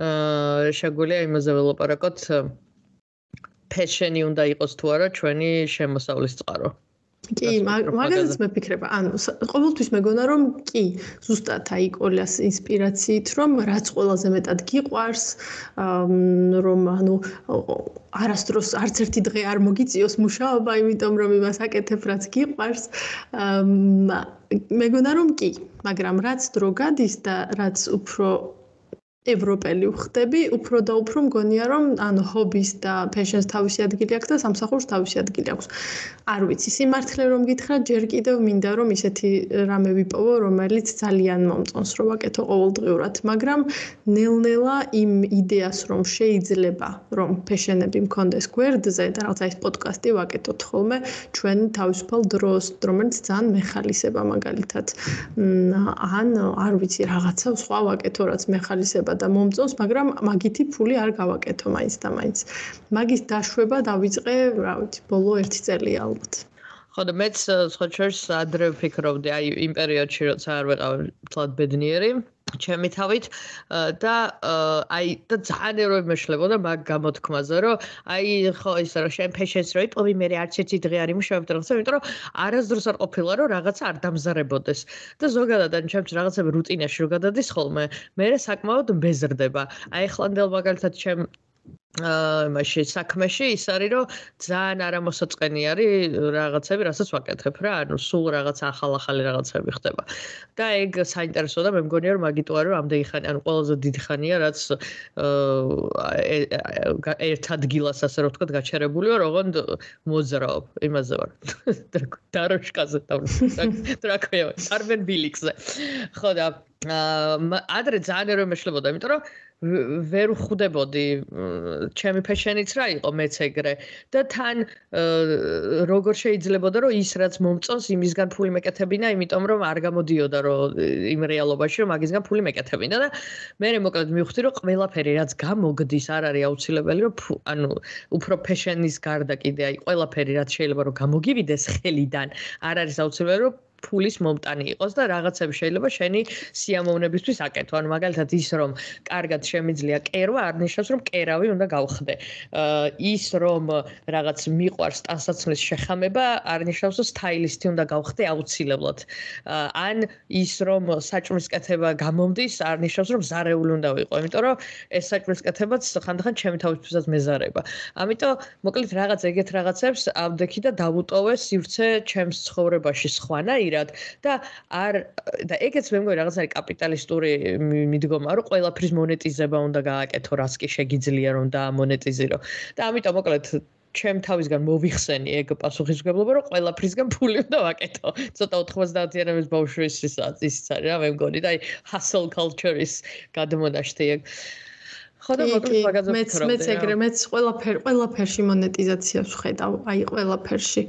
შეგვიძლია იმაზე ველაპარაკოთ ფეშენი უნდა იყოს თუ არა ჩვენი შემოსავლის წყარო. კი, მაგალითად მე ვფიქრება, ანუ ყოველთვის მეგონა რომ კი, ზუსტად აი კოლას ინსპირაციით რომ რაც ყველაზე მეტად გიყვარს, რომ ანუ არასდროს არც ერთი დღე არ მოგიწიოს მუშაობა, იმიტომ რომ იმას აკეთებ რაც გიყვარს. მეგონა რომ კი, მაგრამ რაც დრო გადის და რაც უფრო ევროპელი ვხდები, უფრო და უფრო მგონია რომ ანუ ჰობის და ფეშენს თავისი ადგილი აქვს და სამსახურს თავისი ადგილი აქვს. არ ვიცი, სიმართლე რომ გითხრა, ჯერ კიდევ მინდა რომ ისეთი რამე ვიპოვო, რომელიც ძალიან მომწონს რომ ვაკეთო ყოველდღიურად, მაგრამ ნელ-ნელა იმ იდეას რომ შეიძლება რომ ფეშენები მქონდეს გვერდზე და რაღაცა ის პოდკასტი ვაკეთოთ ხოლმე ჩვენ თავისუფალ დროს, რომელიც ძალიან მეხალისება მაგალითად. ან არ ვიცი, რაღაცა სხვა ვაკეთო, რაც მეხალისება და მომწონს, მაგრამ მაგითი ფული არ გავაკეთო მაინც და მაინც. მაგის დაშვება დავიწყე, რა ვიცი, ბოლო 1 წელია ალბათ. ხო და მეც სხვა ჩერს ადრე ვფიქრობდი, აი იმ პერიოდში როცა არ ვიყავ თლად ბედნიერი, ჩემი თავით და აი და ძალიან ეროებ მეშლებოდა მაგ გამოთქმაზე, რომ აი ხო ის რა შენ ფეშენს რო იპოვი, მე არც ერთი დღე არ იმუშავებ რაღაცა, იმიტომ რომ არასდროს არ ყოფილა რომ რაღაცა არ დამზარებოდეს. და ზოგადად ჩემს რაღაცები რუტინაში რო გადადის ხოლმე, მე საკმაოდ მბეზრდება. აი ხლანდელ მაგალითად ჩემ აა მაშინ საქმეში ის არის რომ ძალიან არამოსაწყენი არის რაღაცები რასაც ვაკეთებ რა. ანუ სულ რაღაც ახალ-ახალი რაღაცები ხდება. და ეგ საინტერესოა და მე მგონია რომ მაგიტო არის რომ ამდენი ხანი ანუ ყველაზე დიდი ხანია რაც აა ერთ ადგილას ასე რომ ვთქვა გაჩერებული ვარ ოღონდ მოძრაობ. იმაზე ვარ. *laughs* დაროშკაზე და რა ქვია არბენ ბილიქზე ხო და აა ადრე ძალიან რომ მეშლებოდა იმიტომ რომ ვერ ხვდებოდი ჩემი ფეშენიც რა იყო მეც ეგრე. და თან როგორ შეიძლებოდა რომ ის რაც მომწონს იმისგან ფული მეკეთებინა იმიტომ რომ არ გამოდიოდა რომ იმ რეალობაში რომ მაგისგან ფული მეკეთებინა და მე მოკლედ მივხვდი რომ ყველაფერი რაც გამოგდის არ არის აუცილებელი რომ ანუ უფრო ფეშენის გარდა კიდე აი ყველაფერი რაც შეიძლება რომ გამოგივიდეს ხელიდან არ არის აუცილებელი რომ ფულის მომტანი იყოს და რაღაცები შეიძლება შენი სიამოვნებისთვის აკეთო. ანუ მაგალითად ის რომ კარგად შემიძლია კერვა არ ნიშნავს რომ კერავი უნდა გავხდე. ის რომ რაღაც მიყვარს ტანსაცმლის შეხამება არ ნიშნავს რომ სტაილისტი უნდა გავხდე აუცილებლად. ან ის რომ საჭმლის კეთება გამომდის არ ნიშნავს რომ ზარეული უნდა ვიყო, იმიტომ რომ ეს საჭმლის კეთებაც ხანდახან ჩემი თავისთვისაც მეზარება. ამიტომ მოკლედ რაღაც ეგეთ რაღაცებს ავდექი და დავუტოვე სივრცე ჩემს ცხოვრებაში სხვანაირად და არ და ეგეც მე მგონი რაღაც არის კაპიტალისტური მიდგომა რომ ყველაფრის მონეტიზება უნდა გააკეთო რაც კი შეგიძლია რომ დაამონეტიზირო და ამიტომ მოკლედ ჩემ თავისგან მოვიხსენი ეგ პასუხისგებლობა რომ ყველაფრისგან ფული უნდა ვაკეთო. ცოტა 90-იანების ბავშვის ის ის არის რა მე მგონი და აი hustle culture-ის გადმონაშთი ეგ ხო და მოკლედ მაგაზე მეც მეც ეგრე მეც ყველაფერ ყველაფერში მონეტიზაციას ვხედავ აი ყველაფერში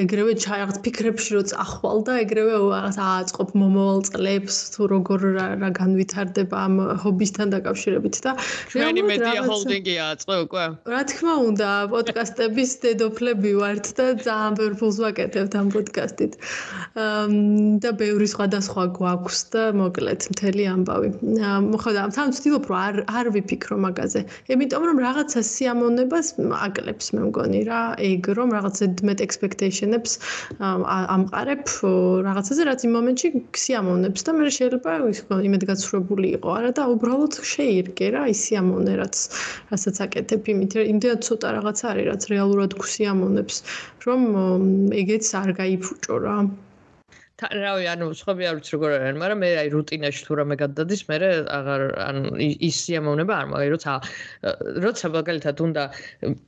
ეგრევე ჩაიღთ ფიქრებში რომ წახვალ და ეგრევე რაღაც ააწყობ მომავალ წლებს თუ როგორ რა განვითარდება ამ ჰობისთან დაკავშირებით და ჩვენი მედია ჰოლდინგი ააწყო უკვე. რა თქმა უნდა პოდკასტების დედოფლები ვართ და ძალიან ბევრ ფულს ვაკეთებთ ამ პოდკასტით. და ბევრი სხვადასხვა გვაქვს და მოკლედ მთელი ამბავი. ხო და თან ვცდილობ რომ არ არ ვიფიქრ ვფიქრო მაგაზე. იმიტომ რომ რაღაცა სიამოვნებას აკლებს მე მგონი რა, ეგ რომ რაღაცა met expectation-ებს ამყარებ რაღაცაზე, რაც იმ მომენტში სიამოვნებს და მე შეიძლება ის იმედგაცრუებული იყო, არა და უბრალოდ შეირგე რა ის სიამოვნე რაც რასაც აკეთებ იმით, იმდენად ცოტა რაღაცა არის, რაც რეალურად გსიამოვნებს, რომ ეგეც არ გაიფუჭო რა. რავი, ანუ სხვები არ ვიცი როგორ არიან, მაგრამ მე აი რუტინაში თუ რამე გადადის, მე აღარ ანუ ის სიამოვნება არ მაგარი, როცა როცა მაგალითად უნდა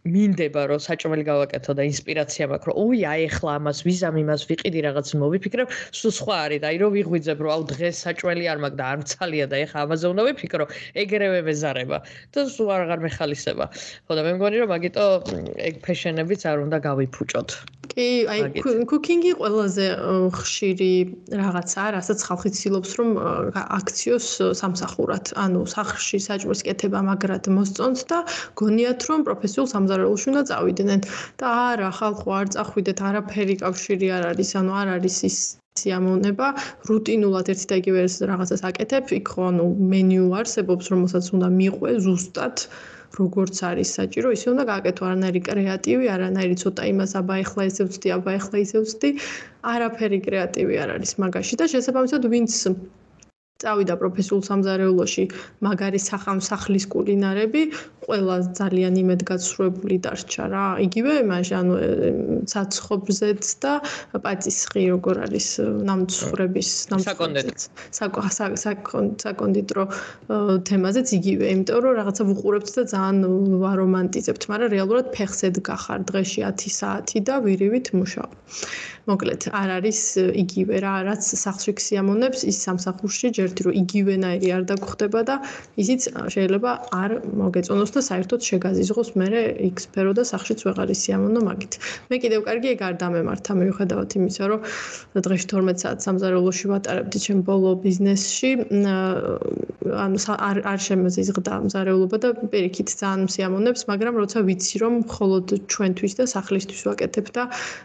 მინდება რომ საჭმელი გავაკეთო და ინსპირაცია მაქვს, რომ ოი, აი ახლა ამას ვიზამ იმას ვიყიდი რაღაც მოვიფიქრებ, სულ სხვა არის და აი რომ ვიღვიძებ რომ აუ დღეს საჭმელი არ მაქვს და არ მცალია და ახლა ამაზე უნდა ვიფიქრო, ეგრევე მეზარება და სულ აღარ მეხალისება. ხო და მე მგონი რომ მაგიტო ეგ ფეშენებიც არ უნდა გავიფუჭოთ. კი, აი cooking-ი ყველაზე ხშირი პირი რაღაცა, რასაც ხალხი ცდილობს რომ აქციოს სამსახურად, ანუ სახლში საჭმლის კეთება მაგრად მოსწონთ და გონიათ რომ პროფესიულ სამზარეულოში უნდა წავიდნენ. და არა, ხალხო არ წახვიდეთ, არაფერი კავშირი არ არის, ანუ არ არის ის სიამოვნება, რუტინულად ერთი და იგივე რაღაცას აკეთებ, იქ ხო ანუ მენიუ არსებობს, რომელსაც უნდა მიყვე ზუსტად როგორც არის საჭირო, ისე უნდა გააკეთო, არანაირი კრეატივი, არანაირი ცოტა იმას აბა ეხლა ესე ვწდი, აბა ეხლა ისე ვწდი, არაფერი კრეატივი არ არის მაგაში. და შესაბამისად ვინც წავიდა პროფესიულ სამზარეულოში მაგარი სახამსახლის კულინარები ყველა ძალიან იმედგაცრუებული დარჩა რა. იგივე მაშ ანუ ცაცხობზეც და პაწისხი როგორ არის ნამცხრების ნამცხრების საკონდიტრო. თემაზეც იგივე. იმიტომ რომ რაღაცა ვუყურებთ და ძალიან ვარომანტიზებთ მაგრამ რეალურად ფეხსედ გახარ დღეში 10 საათი და ვირივით მუშაობ მოკლედ არ არის იგივე რა რაც სახლში ქსიამონებს ის სამსახურში ჯერთი რომ იგივენაირი არ დაგხვდება და ისიც შეიძლება არ მოგეწონოს და საერთოდ შეგაზიზღოს მე იქ სფერო და სახლშიც ვეღარ ისიამონო მაგით. მე კიდევ კარგი ეგ არ დამემართა მიუხედავად იმისა რომ დღეში 12 საათ სამზარეულოში ვატარებდი ჩემ ბოლო ბიზნესში ანუ არ არ შემოზიზღდა მზარეულობა და პირიქით ძალიან მსიამოვნებს მაგრამ როცა ვიცი რომ მხოლოდ ჩვენთვის და სახლისთვის ვაკეთებ და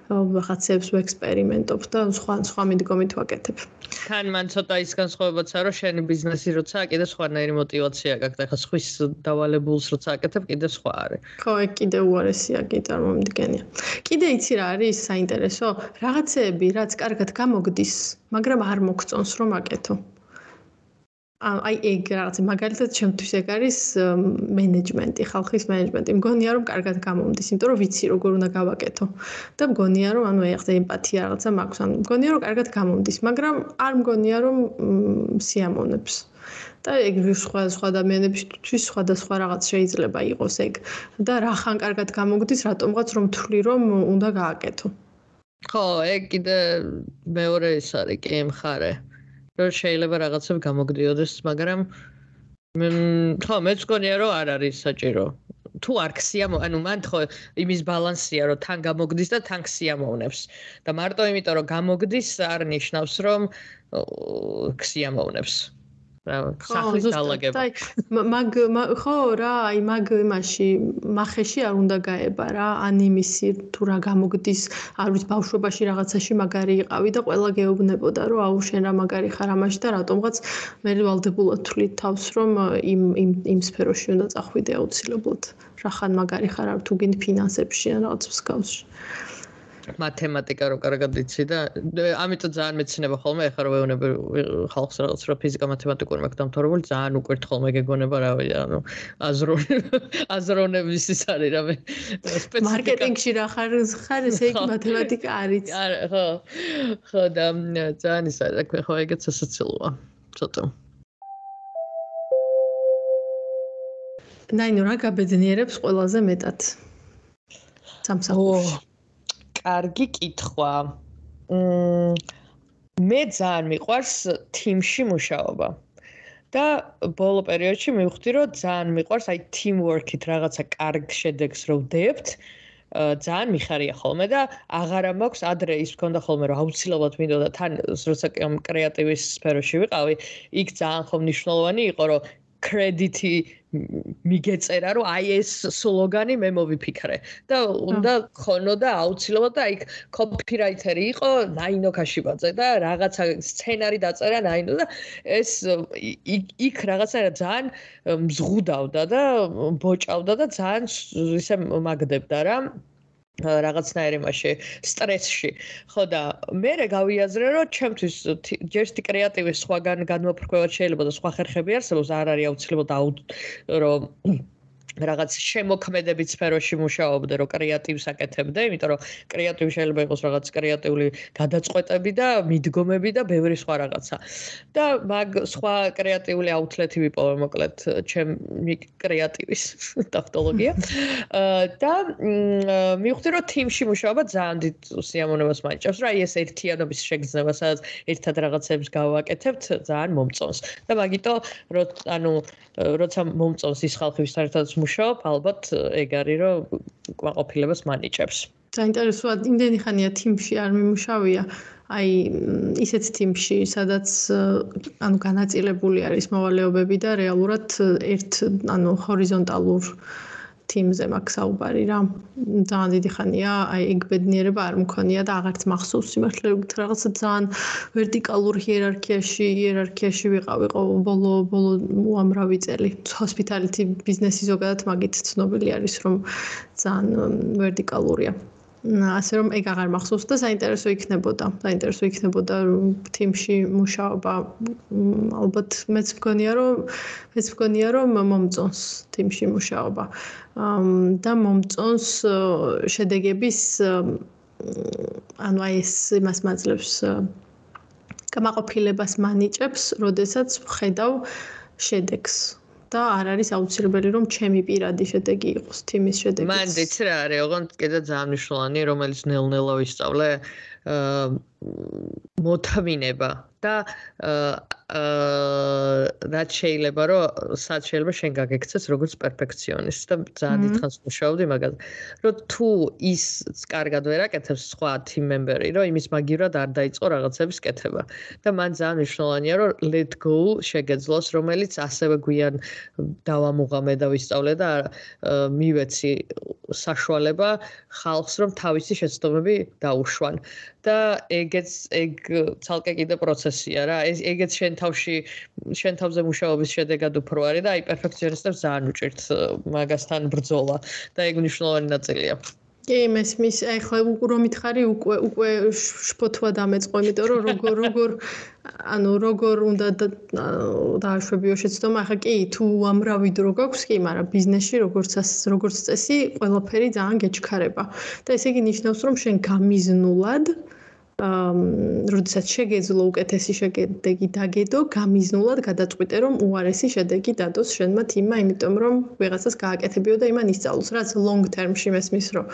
რაღაცებს ვექს ექსპერიმენტობ და სხვა სხვა მიდგომით ვაკეთებ. თან მან ცოტა ის განსხვავებაცაა, რომ შენი ბიზნესი როცა კიდე სხვანაირი мотиваცია გაქვს, ახლა სხვის დავალებულს როცა აკეთებ, კიდე სხვა არის. ხო, ეგ კიდე უარესია, კი წარმომიდგენია. კიდე იცი რა არის საინტერესო? რაღაცეები, რაც კარგად გამოგდის, მაგრამ არ მოგწონს რომ აკეთო. აი ეგ რაღაც მაგალითად ჩემთვის ეგ არის მენეჯმენტი, ხალხის მენეჯმენტი. მგონია რომ კარგად გამომდის, იმიტომ რომ ვიცი როგორ უნდა გავაკეთო. და მგონია რომ ანუ ახლა ემპათია რაღაცა მაქვს, ანუ მგონია რომ კარგად გამომდის, მაგრამ არ მგონია რომ სიამოვნებს. და ეგ სხვა სხვა ადამიანებისთვის სხვადასხვა რაღაც შეიძლება იყოს ეგ. და რა ხან კარგად გამოგდის, რატომღაც რომ თვლი რომ უნდა გააკეთო. ხო, ეგ კიდე მეორე ის არის, კი მხარე. რომ შეიძლება რაღაცები გამოგდიოდეს, მაგრამ ხო, მეც მგონია რომ არ არის საჭირო. თუ არ ქსია, ანუ მან ხო იმის ბალანსია, რომ თან გამოგდის და თან ქსია მოვნებს. და მარტო იმიტომ რომ გამოგდის არ ნიშნავს რომ ქსია მოვნებს. სახლის დალაგება. მაგ ხო რა, აი მაგ იმაში מחეში არ უნდა გაება რა, ანიმისი თუ რა გამოგდის, არ ვიცი ბავშვობაში რაღაცაში მაგარი იყავი და ყველა გეუბნებოდა რომ აუ შენ რა მაგარი ხარ ამაში და რატომღაც მე ვალდებულად თვლი თავს რომ იმ იმ იმ სფეროში უნდა წახვიდე აუცილებლად. რა ხან მაგარი ხარ თუ გინდ ფინანსებში ან რაღაც მსგავსში. მათემატიკა რო კარგად იცი და ამიტომ ძალიან მეცნობა ხოლმე ახლა რო ვეუბნები ხალხს რაღაც რო ფიზიკა მათემატიკური მაქვს დამთავრებული ძალიან უკვირთ ხოლმე გეგონება რა ვიცი ანუ აზრონე *laughs* აზრონების ის არის რა მე სპეციფიკა. მარკეტინგში რა ხარ ხარ ესე იგი მათემატიკა არის *laughs* არა ხო. ხო და ძალიან ის არის თქვენ ხო ეგეც სასაცილოა ცოტა. ნაინო რა გაბედნიერებს ყველაზე მეტად? სამსახურში კარგი კითხვა. მმ მე ძალიან მიყვარს team-ში მუშაობა. და ბოლო პერიოდში მივხვდი, რომ ძალიან მიყვარს აი team-work-ით რაღაცა კარგ შედეგს რო ვდებთ. ძალიან მიხარია ხოლმე და აღარა მაქვს ადრე ის მქონდა ხოლმე რომ აუცილებლად მინდოდა თან როცა კრეატივის სფეროში ვიყავი იქ ძალიან ხომ მნიშვნელოვანი იყო რომ კრედიტი მიგეწერა რომ აი ეს სლოგანი მე მოვიფიქრე. და უნდა ხონოდა აუცილებლად და აი კოპირაიტერი იყო ნაინოკაში ბაძე და რაღაცა სცენარი დაწერა ნაინო და ეს იქ რაღაცა ძალიან მზღუდავდა და ბოჭავდა და ძალიან ისე მაგდებდა რა რაღაცნაირი მასე სტრესში. ხო და მე რა გავიაზრე რომ ჩემთვის ჯერსტი კრეატივის სხვაგან განმოფრქვევად შეიძლება და სხვა ხერხები არსებობს არ არის აუცილებლად რომ რაღაც შემოქმედებით სფეროში მუშაობდე, რომ კრეატივს აკეთებდე, იმიტომ რომ კრეატივი შეიძლება იყოს რაღაც კრეატიული გადაწყვეტები და მიდგომები და ბევრი სხვა რაღაცა. და მაგ სხვა კრეატიული აუთლეტი ვიპოვე მოკლედ ჩემი კრეატივის *laughs* ტაქტოლოგია. *laughs* და მივხვდი რომ თიმში მუშაობა ძალიან დიდ სიამოვნებას მაიჭებს, რა ეს ერთიანობის შეგრძნება, სადაც ერთად რაღაცებს გავაკეთებთ, ძალიან მომწონს. და მაგიტო რო ანუ როცა მომწონს ის ხალხი ვის ერთად მუშაობ, ალბათ ეგ არის რომ კვაყოფილებას მანიჭებს. საინტერესოა, იმდენი ხანია თიმში არ მიმუშავია. აი ისეთ თიმში, სადაც ანუ განაწილებული არის მოვალეობები და რეალურად ერთ ანუ ჰორიზონტალურ თიმზე მაქვს საუბარი რა. ძალიან დიდი ხანია, აი ეგ ბედნიერება არ მქონია და აღარც მახსოვს სიმართლე რაღაცა ძალიან ვერტიკალურ ჰიერარქიაში, იერარქიაში ვიყავი ბოლო ბოლო უამრავი წელი. ჰოსპიტალიტი ბიზნესი ზოგადად მაგით ცნობილი არის, რომ ძალიან ვერტიკალურია. ასე რომ ეგ აღარ მახსოვს და საინტერესო იქნებოდა. საინტერესო იქნებოდა თიმში მუშაობა. ალბათ მეც მგონია რომ მეც მგონია რომ მომწონს თიმში მუშაობა. და მომწონს შედეგების ანუ აი ეს იმას მაძლევს გამაყოფილებას მანიჭებს, როდესაც ხედავ შედეგს. და არ არის აუცილებელი რომ ჩემი პირადი შედეგი იყოს თიმის შედეგი. მან დეც რა არის, ოღონდ კიდე ძალიან მნიშვნელოვანი, რომელიც ნელ-ნელა ვისწავლე, აა მოთმინება და აა რაც შეიძლება რომ სად შეიძლება შენ გაგექცეს როგორც პერფექციონისტი და ძალიან დიდხანს მუშაობდი მაგაზე რომ თუ ის კარგად ვერ აკეთებს სხვა team member-ი რომ იმის მაგივრად არ დაიწყო რაღაცების კეთება. და მან ძალიან მნიშვნელოვანია რომ let go შეგეძლოს რომელიც ასევე გვიან დავამუღამე და ვისწავლე და მივეცი საშუალება ხალხს რომ თავისი შეცდომები დაუშვან და ეგეც ეგ ცალკე კიდე პროცესია რა. ეს ეგეც შენ თავში შენ თავზე მუშაობის შედეგად უფრო არის და აი პერფექციონისტებს ძალიან უჭირთ მაგასთან ბრძოლა და ეგ მნიშვნელოვანი ნაწილია კი, მესმის, ახლა რო მითხარი უკვე უკვე შფოთვა დამეწყო, იმიტომ რომ როგორ როგორ ანუ როგორ უნდა დააშვებიო შეცდომა, ახლა კი, თუ ამრავი დრო გაქვს, კი, მაგრამ ბიზნესში როგორც როგორც წესი, ყველაფერი ძალიან გეჩქარება. და ესე იგი ნიშნავს, რომ შენ გამიზნულად აა როდესაც შეგეძლო უკეთესი შედეგი დაგედო, გამიზნულად გადაწყვიტე რომ უარესი შედეგი დადოს შენმა თიმმა, იმიტომ რომ ვიღაცას გააკეთებიო და იმან ისწავლოს, რაც long term-ში მესმის რომ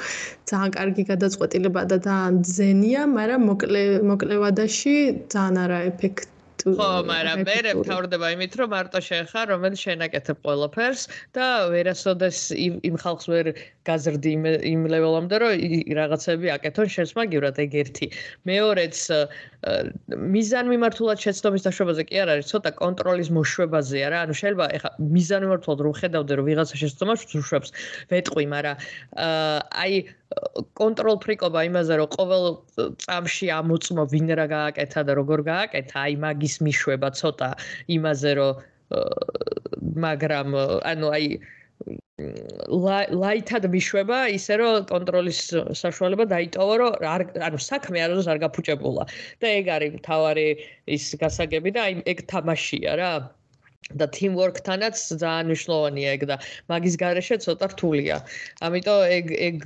ძალიან კარგი გადაწყვეტილება და ძალიან ძენია, მაგრამ მოკლე მოკლევადაში ძალიან არა ეფექტ ხო, მაგრამ მე მთავრდება იმით, რომ მარტო შეხარ, რომელიც შენაკეთებ ყველაფერს და ვერასოდეს იმ ხალხს ვერ გაზრდი იმ ლეველამდე, რომ რაღაცები აკეთონ შენს მაგივრად ეგ ერთი. მეორეც მიზან მიმართულად შეცდომის დაშვებაზე კი არ არის, ცოტა კონტროლის მოშვებაზეა რა. ანუ შეიძლება ეხა მიზან მიმართულად რომ ხედავდე რომ ვიღაცა შეცდომას უშვებს, ვეტყვი, მაგრამ აი კონტროლ ფრიკობა იმაზე რომ ყოველ წამში ამოწმო ვინ რა გააკეთა და როგორ გააკეთა, აი მაგის მიშვება ცოტა იმაზე რომ მაგრამ ანუ აი ლაითად მიშვება ისე რომ კონტროლის საშუალება დაიტოვა რომ არ ანუ საქმე არასდროს არ გაფუჭებულა. და ეგ არის მთავარი ის გასაგები და აი ეგ თამაშია რა და team work-თანაც ძალიან მნიშვნელოვანია ეგ და მაგის garaშე ცოტა რთულია. ამიტომ ეგ ეგ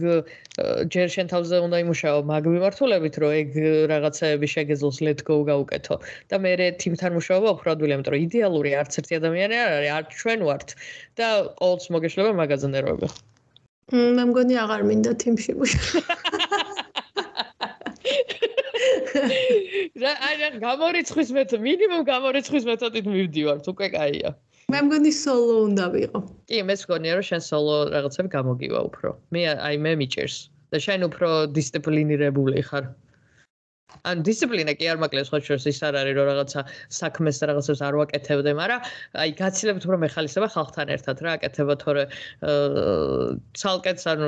ჯერ შენ თავზე უნდა იმუშაო მაგ მიმართულებით, რომ ეგ რაღაცეები შეგეძლოს let go გაუკეთო. და მე team-თან მუშაობა უფრო ადვილია, იმიტომ რომ იდეალური არც ერთი ადამიანი არ არის, არც ჩვენ ვართ და ყოველთვის მოგეშლება მაგაზნერობა. მე მგონი აღარ მინდა team-ში მუშაობა. რა აი რა გამორიცხვის მეთოდი მინიმუმ გამორიცხვის მეთოდით მივდივართ უკვე კაია მე მგონი სოლო უნდა ვიყო. კი მე მგონია რომ შენ სოლო რაღაცები გამოგივა უფრო. მე აი მე მიჭერს. და შენ უფრო დისციპლინირებული ხარ ან დისციპლინა კი არ მაკლებს ხო შორს ის არ არის რომ რაღაცა საქმეს და რაღაცებს არ ვაკეთებდე, მაგრამ აი გაცილებთ რომ ეხალისება ხალხთან ერთად რა აკეთება თორე ცალკეც ანუ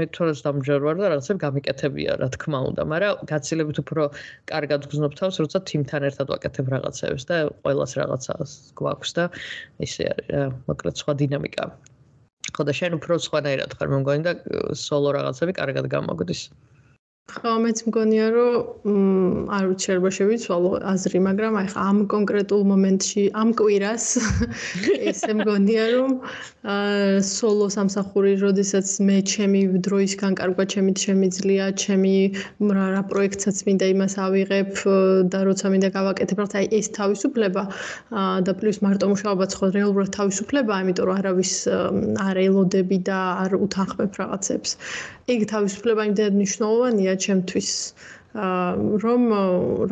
მე თორეს დამჯერ ვარ და რაღაცებს გამიკეთებია რა თქმა უნდა, მაგრამ გაცილებთ უფრო კარგად გზნობ თავს, როცა თიმთან ერთად ვაკეთებ რაღაცებს და ყოველას რაღაცა გვაქვს და ისე არის რა, მოკლედ სხვა დინამიკა. ხო და შენ უფრო სხვანაირად ხარ, მე მგონი და სოლო რაღაცები კარგად გამოგდის. ხო, მეც მგონია, რომ არ ვიცი შეიძლება შევიცვალო აზრი, მაგრამ აი ხა ამ კონკრეტულ მომენტში, ამ კვირას *laughs* ესე მგონია, რომ აა სოლო სამსახური, როდესაც მე ჩემი დროისგან კარგვა ჩემი შემიძლია, ჩემი რა პროექტსაც მინდა იმას ავიღებ და როცა მინდა გავაკეთებ, რა აი ეს თავისუფლება და პლუს მარტო მუშაობაც ხო რეალურად თავისუფლება, იმიტომ რომ არავის არ ელოდები და არ უთანხმებ რაღაცებს. ეგ თავისუფლება იმდენად მნიშვნელოვანია ჩემთვის რომ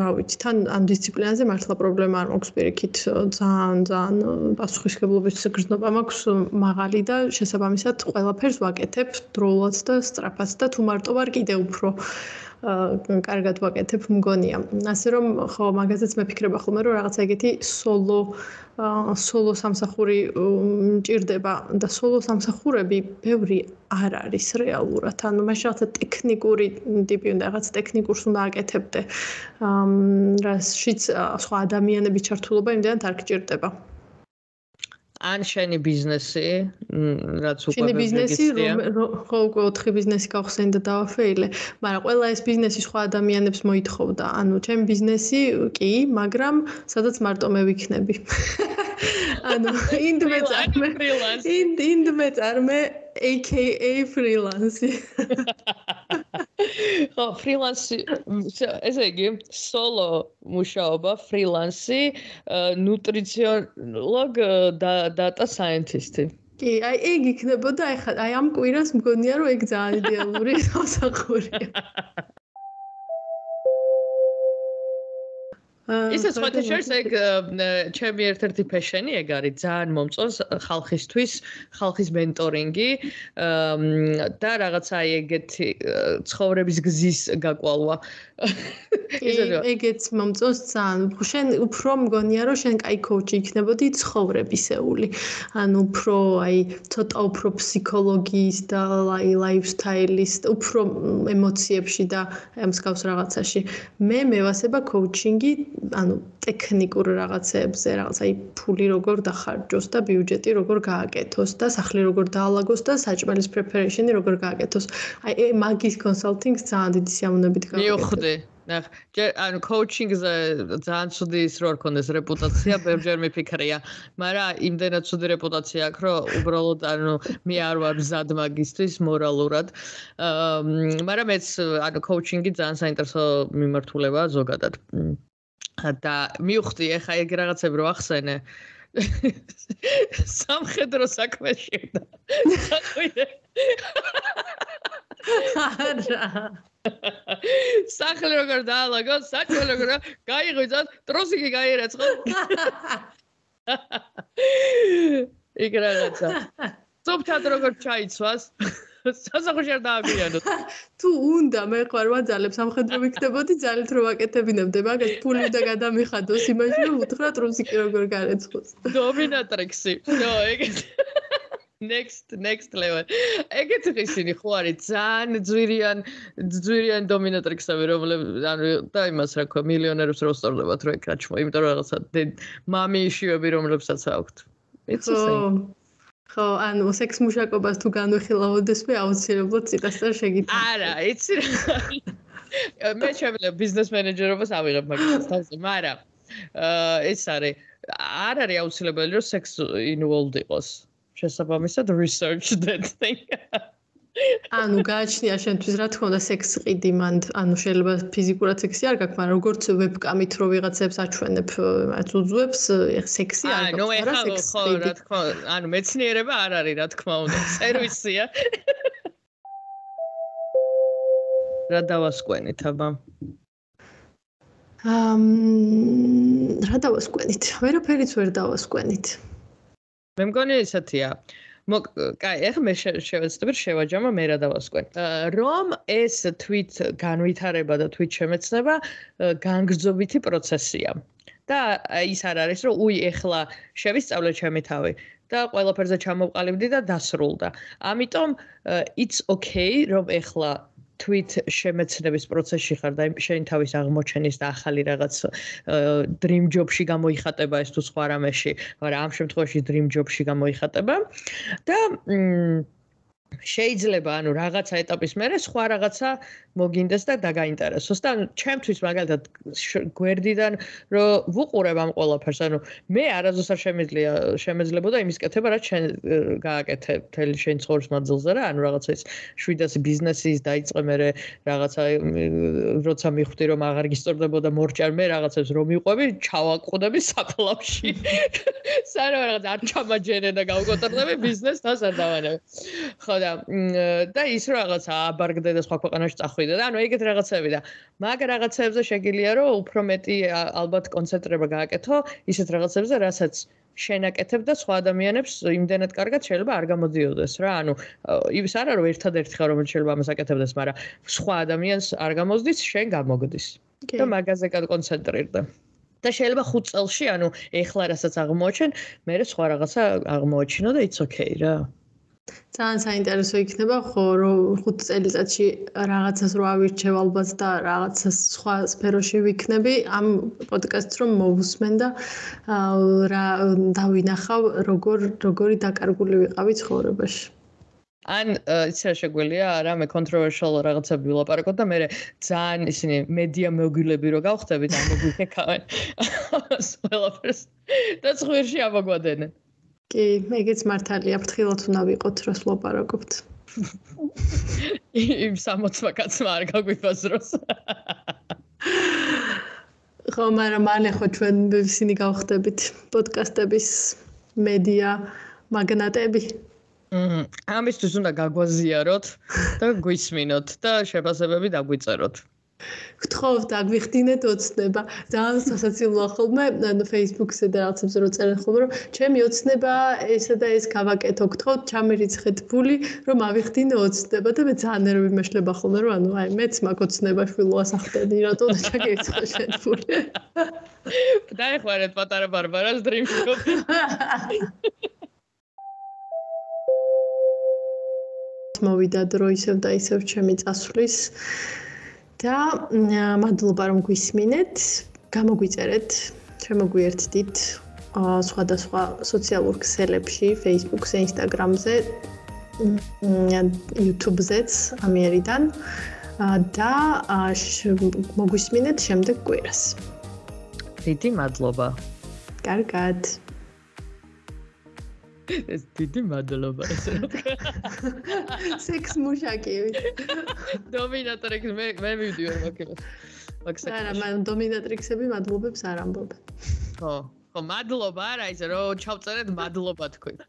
რა ვიცი თან ამ დისციპლინაზე მართლა პრობლემა არ მაქვს პირიქით. ძალიან ძალიან პასუხისგებლობის გრძნობა მაქვს მაღალი და შესაბამისად ყველაფერს ვაკეთებ დროულად და სწრაფად და თუ მარტო ვარ კიდე უფრო კარგად ვაკეთებ მგონია. ასე რომ ხო მაგაზეც მეფიქრება ხოლმე რომ რაღაცა ეგეთი სოლო სოლო სამსახური მჭირდება და სოლო სამსახურები ბევრი არ არის რეალურად. ანუ მაშინ რაღაცა ტექნიკური ტიპი უნდა რაღაც ტექნიკურს უნდა აკეთებდე. რაშიც სხვა ადამიანების ჩართულობა იმდენად არ გჭირდება. ან შენი ბიზნესი, რაც უკვე შენი ბიზნესი, ხო უკვე 4 ბიზნესი გავხსენდა და დავაფეილე, მაგრამ ყველა ეს ბიზნესი სხვა ადამიანებს მოითხოვდა. ანუ ჩემი ბიზნესი კი, მაგრამ სადაც მარტო მე ვიქნები. *laughs* ანუ ინდმე წარმე ინდმე წარმე aka freelance. *laughs* ხო, freelance ესე იგი, solo მუშაობა, freelance, nutritionolog და data scientist. კი, აი ეგ იქნებოდა, აი ხა, აი ამ კვირას მგონია, რომ ეგ ძალიან იდეალური *laughs* სამსახურია. ისე სხვათა შორის ეგ ჩემი ერთ-ერთი ფეშენი ეგ არის ძალიან მომწონს ხალხისთვის ხალხის მენტორინგი და რაღაცა ეგეთი ცხოვრების გზის გაკვალვა ეგეც მომწონს ძალიან. შენ უფრო მგონია რომ შენ კაი კოუჩი იქნებოდი ცხოვრებისეული. ანუ უფრო აი ცოტა უფრო ფსიქოლოგიის და აი ლაიფსტაილის უფრო ემოციებში და მსგავს რაღაცაში. მე მევასება კოუჩინგი ანუ ტექნიკურ რაღაცებზე, რაღაც აი ფული როგორ დახარჯოს და ბიუჯეტი როგორ გააკეთოს და სახლი როგორ დაალაგოს და საჭმელის პრეპარეიშენი როგორ გააკეთოს. აი მაგის კონსალტინგს ძალიან დიდი სიამოვნებით გავაკეთე. მიუხვდი. ნახ, ანუ კოუჩინგზე ძალიან ცუდი ის რო არ კონდეს რეპუტაცია, ბევრჯერ მიფიქრია, მაგრამ იმდენად ცუდი რეპუტაცია აქვს, რომ უბრალოდ ანუ მე არ ვარ მზად მაგისტრის მორალურად. აა მაგრამ მეც ანუ კოუჩინგი ძალიან საინტერესო მიმართულებაა ზოგადად. და მივხვდი ახლა ეგ რაღაცები რო ახსენე სამხედრო საქმეში და არა სახლი როგორ დაალაგო, საჭმელი როგორ გაიღვიძოთ, ტროსიკი გაიერეცხო. იქ რაღაცა. სოფთად როგორ ჩაიცვას? სასახლეში არ დააგვიანოთ. *laughs* თუ უნდა მე ხარ ვაძალებ სამხედრო ვიქნებოდი ძალით რო ვაკეთებინებდი მაგას ფული უნდა გადამიხადოს იმაში რომ უთხრა ტრუსიკი როგორ გარეცხოს. *laughs* დომინატრიქსი. ნო ეგეთ. *laughs* next next level. ეგეთ ისინი ხო არის ძალიან ძვირიან ძვირიან დომინატრიქსები რომლებიც ანუ და იმას რა ქვია მილიონერებს რო სწორდებათ რო ეკრაჩმო იმიტომ რომ რაღაცა მამი ისივები რომლებსაც აქვთ. it's the same. ხო, ანუ სექს მუშაკობას თუ განვიხილავოდეს მე აუცილებლად ციტასთან შეგიძლია. არა, იცი რა. მე შეიძლება ბიზნეს მენეჯერობას ავიღებ მაგას თავზე, მაგრამ აა ეს არის არ არის აუცილებელი რომ სექს involved იყოს. შესაბამისად research that thing. ანუ გააჩნია შენთვის რა თქმა უნდა სექს ყიდი მან ანუ შეიძლება ფიზიკურად სექსი არ გაქვს მაგრამ როგორც ვებკამით რო ვიღაცებს აჩვენებ მათ უძვებს სექსი არ გაქვს არა სექსი ხო რა თქმა უნდა ანუ მეცნიერება არ არის რა თქმა უნდა სერვისია რა დავასკვენით აბა? ამ რა დავასკვენით? ვერაფერიც ვერ დავასკვენით. მე მგონი ესეთია კაი, ეხლა მე შევეცდები შევაჯამა მე რა დავასკვენ. რომ ეს თვით განვითარება და თვით შემეცნება განგრძობითი პროცესია. და ის არ არის რომ უი ეხლა შევისწავლე ჩემი თავი და ყველაფერზე ჩამოვყალიბდი და დასრულდა. ამიტომ it's okay რომ ეხლა თვით შემეცნების პროცესში ხარ და შენ თავის აღმოჩენის და ახალი რაღაც dream job-ში გამოიხატება ეს თუ სხვა რამეში, მაგრამ ამ შემთხვევაში dream job-ში გამოიხატება. და მ შეიძლება ანუ რაღაცა ეტაპის მერე სხვა რაღაცა მოგინდეს და დაგაინტერესოს. და ჩემთვის მაგალითად გვერდიდან რომ ვუყურებ ამ ყველაფერს ანუ მე არაზუსტად შემიძლია შემეძლებოდა იმის კეთება რაც შენ გააკეთე თელი შენ ცხოვრის მანძილზე რა ანუ რაღაცა ის 700 ბიზნესის დაიწყე მე რაღაცა როცა მიხვდი რომ აღარ გისწორდებოდა მორჭარ მე რაღაცებს რომ მიყვები ჩავაყუდები საფლავში. *laughs* სანამ რაღაც არ ჩამაჯერე და გავკოტრდები ბიზნესს თავს არ დავანებ ხო და და ის რაღაცა აბარგდე და სხვა ქვეყანაში წახვიდა და ანუ ეგეთ რაღაცები და მაგ რაღაცებზე შეგიძლია რომ უფრო მეტი ალბათ კონცენტრება გააკეთო ისეთ რაღაცებზე რასაც შენაკეთებ და სხვა ადამიანებს იმდენად კარგად შეიძლება არ გამოდიოდეს რა. ანუ ის არა რომ ერთადერთი ხარ რომელიც შეიძლება ამას აკეთებდეს მაგრამ სხვა ადამიანს არ გამოზდის შენ გამოგდის. და მაგაზე კონცენტრირდა. და შეიძლება 5 წელში ანუ ეხლა რასაც აღმოჩენ მე სხვა რაღაცა აღმოჩინო და it's okay რა ძალიან საინტერესო იქნება ხო რომ 5 წელიწადში რაღაცას რო ავირჩევ ალბათ და რაღაცას სხვა სფეროში ვიქნები ამ პოდკასტს რომ მოვუსმენ და რა დავინახავ როგორ როგორი დაკარგული ვიყავი ცხოვრებაში. ან ისე შეგვიძლია რა მე კონტროვერსიალ რაღაცები ვილაპარაკოთ და მე ძალიან ისინი მედია მოგილები რო გავხდები *laughs* და მოგვიქეკავენ ყველაფერს და ხვირში ამოგვადენენ კი, ეგეც მართალია, ფრთხილად უნდა ვიყოთ, რას ლაპარაკობთ. იმ 60 კაცმა არ გაგვიფაზროს. ხო, მაგრამ მალე ხო ჩვენ ისინი გავხდებით პოდკასტების მედია მაგნატები. მმ, ამისთვის უნდა გაგვაზიაროთ და გვისმინოთ და შეფასებები დაგვიწეროთ. გთხოვთ აქ მიხდინეთ ოცნება. ძალიან სასაცილოა ხოლმე ანუ Facebook-ზე და რაღაცებზე რო წერენ ხოლმე რომ ჩემი ოცნება ესა და ეს გავაკეთო. გთხოვთ ჩამერიცხეთ ფული რომ ავიხდინე ოცნება და მე ძალიან ნერვი მეშლება ხოლმე რომ ანუ აი მეც მაქვს ოცნება შვილოას ახდენი რატო უნდა ჩაგეიწყო შენ ფული. დაეხმარეთ პატარა ბარბარას Dream Shop მოვიდა დრო ისევ და ისევ ჩემი წასვლის. და მადლობა რომ გვისმინეთ, გამოგვიწერეთ, შემოგვიერთდით სხვადასხვა სოციალურ ქსელებში, Facebook-ზე, Instagram-ზე, YouTube-ზეც ამიერიდან და მოგვისმინეთ შემდეგ კვირას. დიდი მადლობა. კარგად. ეს დიდი მადლობა ესე რა სექს მუშაკივით დომინატრიქს მე მე მივიდიო მაგას მაგას არა მან დომინატრიქსები მადლობებს არ ამბობენ. ხო ხო მადლობა არა ისე რომ ჩავწერეთ მადლობა თქვენ *laughs*